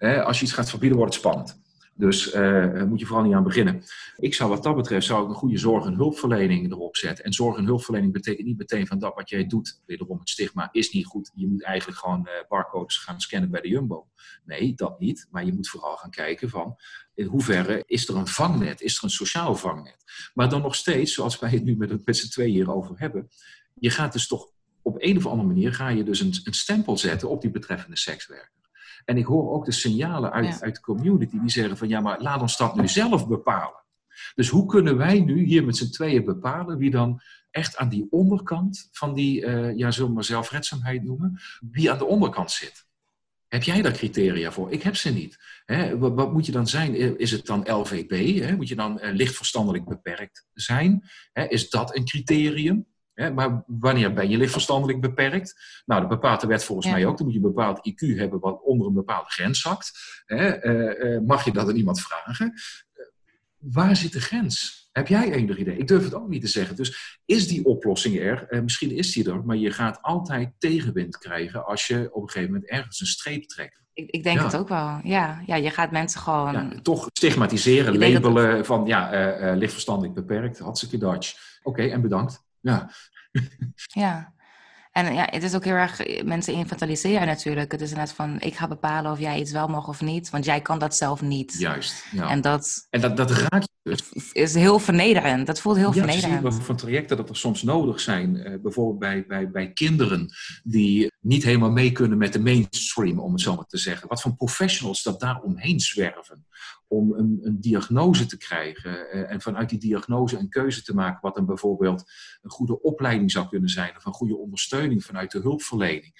Als je iets gaat verbieden, wordt het spannend. Dus eh, moet je vooral niet aan beginnen. Ik zou wat dat betreft zou ik een goede zorg- en hulpverlening erop zetten. En zorg- en hulpverlening betekent niet meteen van dat wat jij doet, wederom het stigma, is niet goed. Je moet eigenlijk gewoon eh, barcodes gaan scannen bij de Jumbo. Nee, dat niet. Maar je moet vooral gaan kijken van in hoeverre is er een vangnet, is er een sociaal vangnet. Maar dan nog steeds, zoals wij het nu met, met z'n tweeën hierover hebben, je gaat dus toch op een of andere manier ga je dus een, een stempel zetten op die betreffende sekswerker. En ik hoor ook de signalen uit, Ja. uit de community die zeggen van ja, maar laat ons dat nu zelf bepalen. Dus hoe kunnen wij nu hier met z'n tweeën bepalen wie dan echt aan die onderkant van die, eh, ja, zullen we maar zelfredzaamheid noemen, wie aan de onderkant zit? Heb jij daar criteria voor? Ik heb ze niet. Hè, wat, wat moet je dan zijn? Is het dan LVB? Hè? Moet je dan eh, licht verstandelijk beperkt zijn? Hè, is dat een criterium? Maar wanneer ben je licht verstandelijk beperkt? Nou, dat bepaalt de wet volgens Ja. mij ook. Dan moet je een bepaald IQ hebben wat onder een bepaalde grens zakt. Hè, eh, eh, mag je dat aan iemand vragen? Eh, waar zit de grens? Heb jij enig idee? Ik durf het ook niet te zeggen. Dus is die oplossing er? Misschien is die er, maar je gaat altijd tegenwind krijgen als je op een gegeven moment ergens een streep trekt. Ik, ik denk Ja. het ook wel. Ja, ja, je gaat mensen gewoon. Ja, toch stigmatiseren, dat- labelen van ja, eh eh, lichtverstandelijk beperkt, hartstikke Dutch. Oké, en bedankt. Ja, Ja. En ja, het is ook heel erg mensen inventariseren natuurlijk. Het is net van ik ga bepalen of jij iets wel mag of niet, want jij kan dat zelf niet. juist. Ja. En En, dat dat, dat raakt dus. is heel vernederend. Dat voelt heel Ja, vernederend. wat voor trajecten dat er soms nodig zijn. Eh, bijvoorbeeld bij, bij, bij kinderen die niet helemaal mee kunnen met de mainstream, om het zo maar te zeggen. Wat voor professionals dat daar omheen zwerven. Om een, een diagnose te krijgen eh, en vanuit die diagnose een keuze te maken. Wat dan bijvoorbeeld een goede opleiding zou kunnen zijn. Of een goede ondersteuning vanuit de hulpverlening.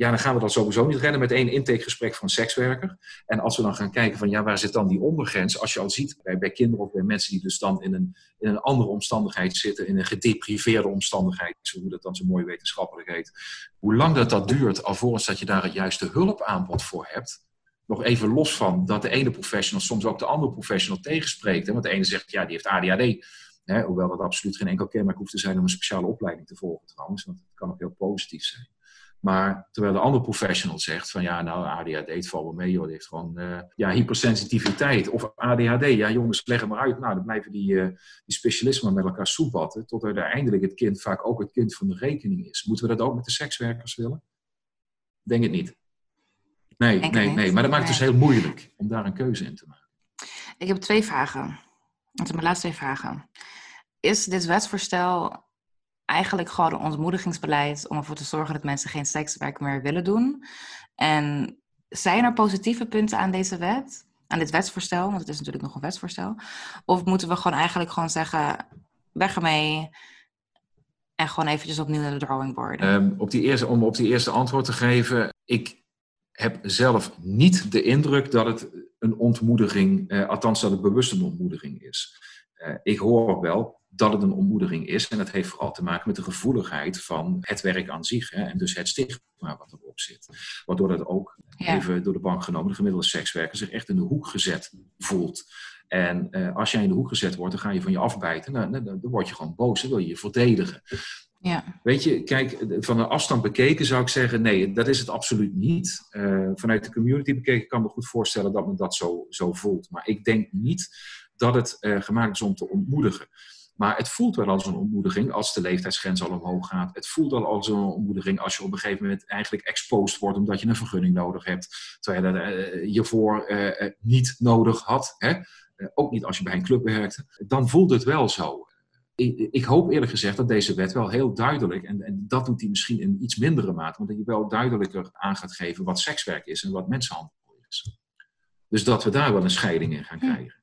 Ja, dan gaan we dat sowieso niet rennen met één intakegesprek van een sekswerker. En als we dan gaan kijken van ja, waar zit dan die ondergrens? Als je al ziet bij, kinderen of bij mensen die dus dan in een, in een andere omstandigheid zitten, in een gedepriveerde omstandigheid, hoe dat dan zo mooi wetenschappelijk heet. Hoe lang dat dat duurt alvorens dat je daar het juiste hulpaanbod voor hebt. Nog even los van dat de ene professional soms ook de andere professional tegenspreekt. Hè? Want de ene zegt ja, die heeft ADHD. Hè? Hoewel dat absoluut geen enkel kenmerk hoeft te zijn om een speciale opleiding te volgen trouwens. Want het kan ook heel positief zijn. Maar terwijl de andere professional zegt van ja, nou ADHD, het valt wel mee joh, die heeft gewoon eh, ja, hypersensitiviteit. Of ADHD, ja jongens, leg het maar uit. Nou, dan blijven die, eh, die specialisten maar met elkaar soebatten. Tot uiteindelijk het kind vaak ook het kind van de rekening is. Moeten we dat ook met de sekswerkers willen? Denk het niet. Nee, Denk nee, nee. Maar dat maakt het dus heel moeilijk om daar een keuze in te maken. Ik heb twee vragen. Dat zijn mijn laatste twee vragen. Is dit wetsvoorstel eigenlijk gewoon een ontmoedigingsbeleid om ervoor te zorgen dat mensen geen sekswerk meer willen doen? En zijn er positieve punten aan deze wet? Aan dit wetsvoorstel, want het is natuurlijk nog een wetsvoorstel. Of moeten we gewoon eigenlijk gewoon zeggen, weg ermee en gewoon eventjes opnieuw naar de drawing board? Ehm, op die eerste, om op die eerste antwoord te geven, ik heb zelf niet de indruk dat het een ontmoediging, eh, althans dat het bewust een ontmoediging is. Eh, ik hoor wel dat het een ontmoediging is en dat heeft vooral te maken met de gevoeligheid van het werk aan zich hè, en dus het stigma wat erop zit. Waardoor dat ook, Ja. even door de bank genomen, de gemiddelde sekswerker zich echt in de hoek gezet voelt. En eh, als jij in de hoek gezet wordt, dan ga je van je afbijten. Nou, dan, dan word je gewoon boos, dan wil je je verdedigen. ja, Weet je, kijk, van een afstand bekeken zou ik zeggen, nee, dat is het absoluut niet. Eh, vanuit de community bekeken kan ik me goed voorstellen dat men dat zo, zo voelt. Maar ik denk niet dat het eh, gemaakt is om te ontmoedigen. Maar het voelt wel als een ontmoediging als de leeftijdsgrens al omhoog gaat. Het voelt al als een ontmoediging als je op een gegeven moment eigenlijk exposed wordt omdat je een vergunning nodig hebt. Terwijl je dat eh, hiervoor eh, eh, niet nodig had. Hè? Eh, ook niet als je bij een club werkte. Dan voelt het wel zo ik, ik hoop eerlijk gezegd dat deze wet wel heel duidelijk, en, en dat doet hij misschien in iets mindere mate, want dat hij wel duidelijker aan gaat geven wat sekswerk is en wat mensenhandel is. Dus dat we daar wel een scheiding in gaan Hm. krijgen.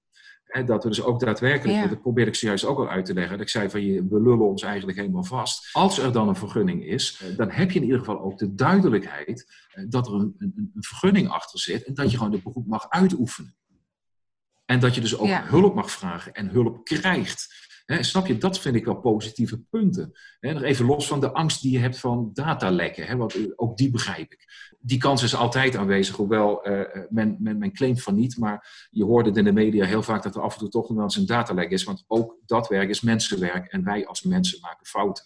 En dat we dus ook daadwerkelijk, Ja. dat probeerde ik zojuist ook al uit te leggen, dat ik zei van je, we lullen ons eigenlijk helemaal vast. Als er dan een vergunning is, eh, dan heb je in ieder geval ook de duidelijkheid eh, dat er een, een, een vergunning achter zit en dat je gewoon het beroep mag uitoefenen. En dat je dus ook Ja. hulp mag vragen en hulp krijgt. Snap je, dat vind ik wel positieve punten. Nog even los van de angst die je hebt van datalekken, want eh, ook die begrijp ik. Die kans is altijd aanwezig, hoewel eh, men, men, men claimt van niet. Maar je hoort het in de media heel vaak dat er af en toe toch nog wel eens een datalek is. Want ook dat werk is mensenwerk en wij als mensen maken fouten.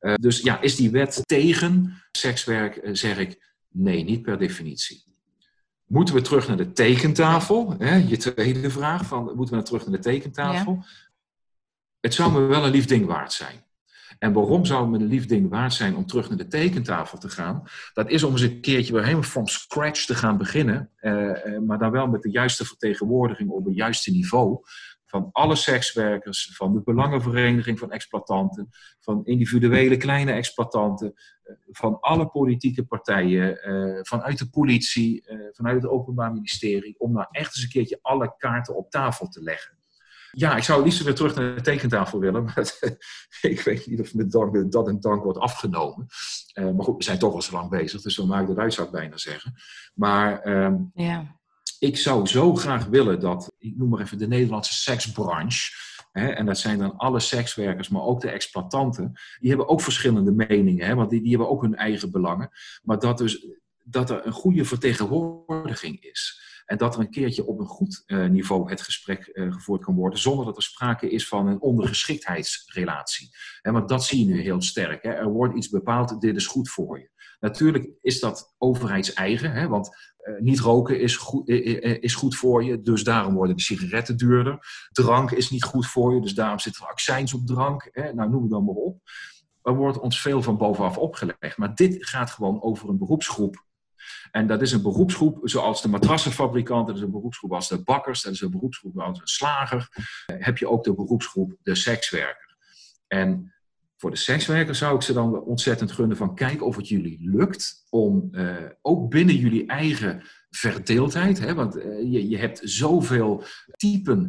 Eh, dus ja, is die wet tegen sekswerk, eh, zeg ik nee, niet per definitie. Moeten we terug naar de tekentafel? Hè? Je tweede vraag, van, moeten we naar terug naar de tekentafel? Het zou me wel een lief ding waard zijn. En waarom zou het me een lief ding waard zijn om terug naar de tekentafel te gaan? Dat is om eens een keertje weer helemaal from scratch te gaan beginnen. eh, eh, maar dan wel met de juiste vertegenwoordiging op het juiste niveau. Van alle sekswerkers, van de belangenvereniging van exploitanten, van individuele kleine exploitanten, eh, van alle politieke partijen, eh, vanuit de politie, eh, vanuit het Openbaar Ministerie, om nou echt eens een keertje alle kaarten op tafel te leggen. Ja, ik zou liefst weer terug naar de tekentafel willen, maar ik weet niet of met dank, dat en dank wordt afgenomen. Eh, maar goed, we zijn toch al zo lang bezig, dus zo maakt het uit, zou ik bijna zeggen. Maar ehm, Ja. ik zou zo graag willen dat, ik noem maar even de Nederlandse seksbranche, hè, en dat zijn dan alle sekswerkers, maar ook de exploitanten, die hebben ook verschillende meningen, hè, want die, die hebben ook hun eigen belangen. Maar dat, dus, dat er een goede vertegenwoordiging is. En dat er een keertje op een goed eh, niveau het gesprek eh, gevoerd kan worden, zonder dat er sprake is van een ondergeschiktheidsrelatie. Want dat zie je nu heel sterk. Hè. Er wordt iets bepaald, dit is goed voor je. Natuurlijk is dat overheidseigen, hè, want eh, niet roken is goed, is goed voor je, dus daarom worden de sigaretten duurder. Drank is niet goed voor je, dus daarom zit er accijns op drank. Hè. Nou, noem het dan maar op. Er wordt ons veel van bovenaf opgelegd. Maar dit gaat gewoon over een beroepsgroep. En dat is een beroepsgroep zoals de matrassenfabrikanten, dat is een beroepsgroep als de bakkers, dat is een beroepsgroep als een slager. Eh, heb je ook de beroepsgroep de sekswerker. En voor de sekswerker zou ik ze dan ontzettend gunnen van kijk of het jullie lukt om eh, ook binnen jullie eigen verdeeldheid, hè, want eh, je, je hebt zoveel typen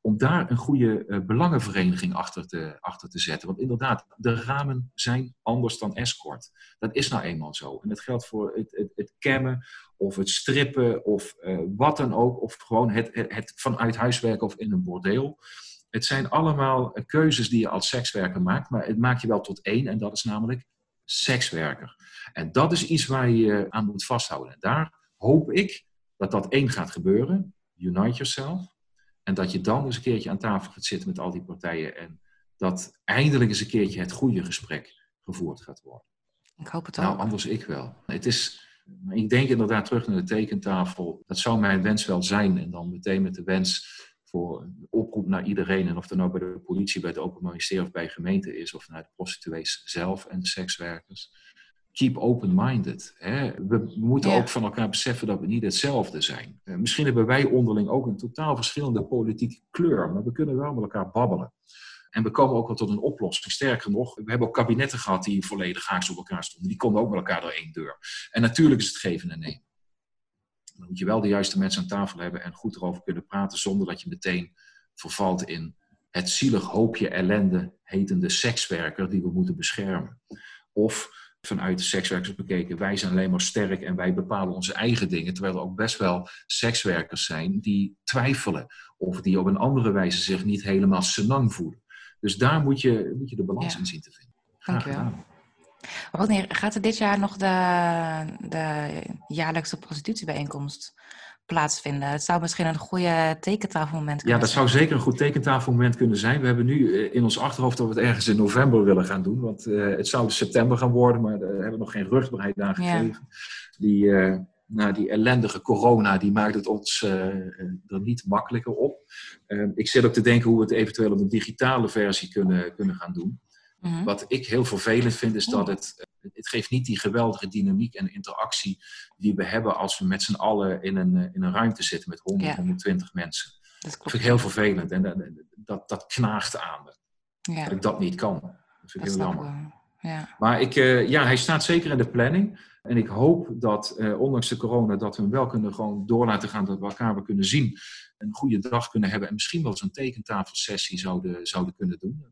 om daar een goede eh, belangenvereniging achter te, achter te zetten. Want inderdaad, de ramen zijn anders dan escort. Dat is nou eenmaal zo. En dat geldt voor het, het, het cammen of het strippen of eh, wat dan ook, of gewoon het, het, vanuit huiswerken of in een bordeel. Het zijn allemaal eh, keuzes die je als sekswerker maakt, maar het maakt je wel tot één en dat is namelijk sekswerker. En dat is iets waar je aan moet vasthouden. En daar hoop ik dat dat één gaat gebeuren. Unite yourself. En dat je dan eens een keertje aan tafel gaat zitten met al die partijen en dat eindelijk eens een keertje het goede gesprek gevoerd gaat worden. Ik hoop het ook. Nou, anders ik wel. Het is, ik denk inderdaad terug naar de tekentafel. Dat zou mijn wens wel zijn. En dan meteen met de wens voor een oproep naar iedereen. En of dat nou bij de politie, bij het Openbaar Ministerie of bij gemeente is. Of naar de prostituees zelf en de sekswerkers. Keep open-minded. We moeten Ja. ook van elkaar beseffen dat we niet hetzelfde zijn. Eh, Misschien hebben wij onderling ook een totaal verschillende politieke kleur. Maar we kunnen wel met elkaar babbelen. En we komen ook wel tot een oplossing. Sterker nog, we hebben ook kabinetten gehad die volledig haaks op elkaar stonden. Die konden ook met elkaar door één deur. En natuurlijk is het geven en nemen. Dan moet je wel de juiste mensen aan tafel hebben en goed erover kunnen praten, zonder dat je meteen vervalt in het zielig hoopje ellende hetende sekswerker die we moeten beschermen. Of vanuit sekswerkers bekeken, wij zijn alleen maar sterk en wij bepalen onze eigen dingen. Terwijl er ook best wel sekswerkers zijn die twijfelen. Of die op een andere wijze zich niet helemaal senang voelen. Dus daar moet je, moet je de balans Ja. in zien te vinden. Graag Dankjewel. gedaan. Wanneer gaat er dit jaar nog de, de jaarlijkse prostitutiebijeenkomst plaatsvinden? Het zou misschien een goede tekentafelmoment Ja, kunnen dat zou zeker een goed tekentafelmoment kunnen zijn. We hebben nu eh, in ons achterhoofd dat we het ergens in november willen gaan doen. Want eh, het zou dus september gaan worden, maar daar hebben we nog geen rugbaarheid aan Ja. gegeven. Die, eh, nou, die ellendige corona die maakt het ons eh, er niet makkelijker op. Eh, ik zit ook te denken hoe we het eventueel op een digitale versie kunnen, kunnen gaan doen. Mhm. Wat ik heel vervelend vind, is dat Ja. het, eh, het geeft niet die geweldige dynamiek en interactie die we hebben als we met z'n allen in een, eh, in een ruimte zitten met 100, Ja. 120 mensen. Dat vind ik heel vervelend en dat, dat, dat knaagt aan me. Ja, Dat ik dat niet kan. Dat vind ik heel jammer. Ja. Maar ik, eh, ja, hij staat zeker in de planning. En ik hoop dat, ondanks de corona, dat we hem wel kunnen gewoon door laten gaan, dat we elkaar weer kunnen zien, een goede dag kunnen hebben en misschien wel zo'n tekentafelsessie zouden, zouden kunnen doen.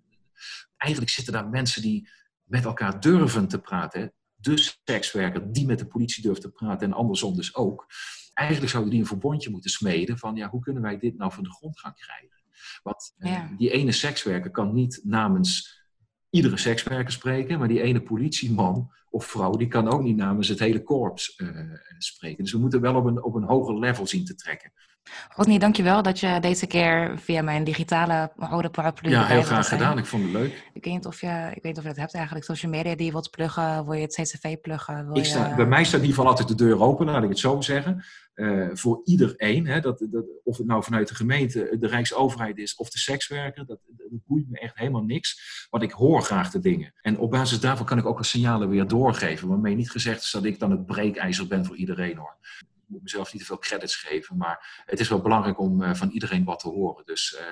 Eigenlijk zitten daar mensen die met elkaar durven te praten. Hè? De sekswerker die met de politie durft te praten en andersom dus ook. Eigenlijk zouden die een verbondje moeten smeden van ja, hoe kunnen wij dit nou van de grond gaan krijgen? Want eh, Ja. die ene sekswerker kan niet namens iedere sekswerker spreken, maar die ene politieman of vrouw, die kan ook niet namens het hele korps eh, spreken. Dus we moeten wel op een, op een hoger level zien te trekken. Rodney, dankjewel dat je deze keer via mijn digitale rode paraplu Ja, heel graag zijn. gedaan. Ik vond het leuk. Ik weet niet of je, ik weet niet of je dat hebt eigenlijk, social media die je wilt pluggen, wil je het CCV pluggen? Wil Ik sta, je... bij mij staat in ieder geval altijd de deur open, laat ik het zo zeggen. Eh, voor iedereen, hè, dat, dat, of het nou vanuit de gemeente, de Rijksoverheid is of de sekswerker, dat, dat boeit me echt helemaal niks. Want ik hoor graag de dingen. En op basis daarvan kan ik ook een signalen weer doorgeven. Waarmee niet gezegd is dat ik dan het breekijzer ben voor iedereen hoor. Ik moet mezelf niet te veel credits geven, maar het is wel belangrijk om eh, van iedereen wat te horen. Dus eh,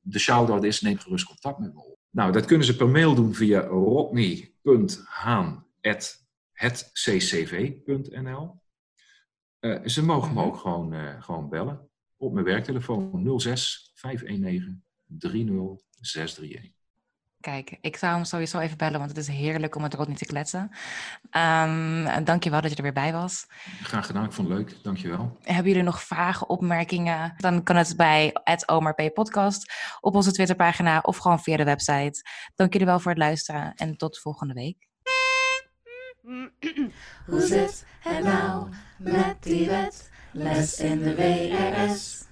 de shout-out is, neem gerust contact met me op. Nou, dat kunnen ze per mail doen via rodney.haan.hetccv.nl. Eh, ze mogen me Mhm. ook gewoon, eh, gewoon bellen op mijn werktelefoon 06 519 30631. Kijk, ik zou hem sowieso even bellen, want het is heerlijk om met Rodney te kletsen. Ehm en dankjewel dat je er weer bij was. Graag gedaan, ik vond het leuk. Dankjewel. Hebben jullie nog vragen, opmerkingen? Dan kan het bij @omarp podcast op onze Twitterpagina of gewoon via de website. Dank jullie wel voor het luisteren en tot volgende week. Hoe zit het nou met die wet? Les in de WRS.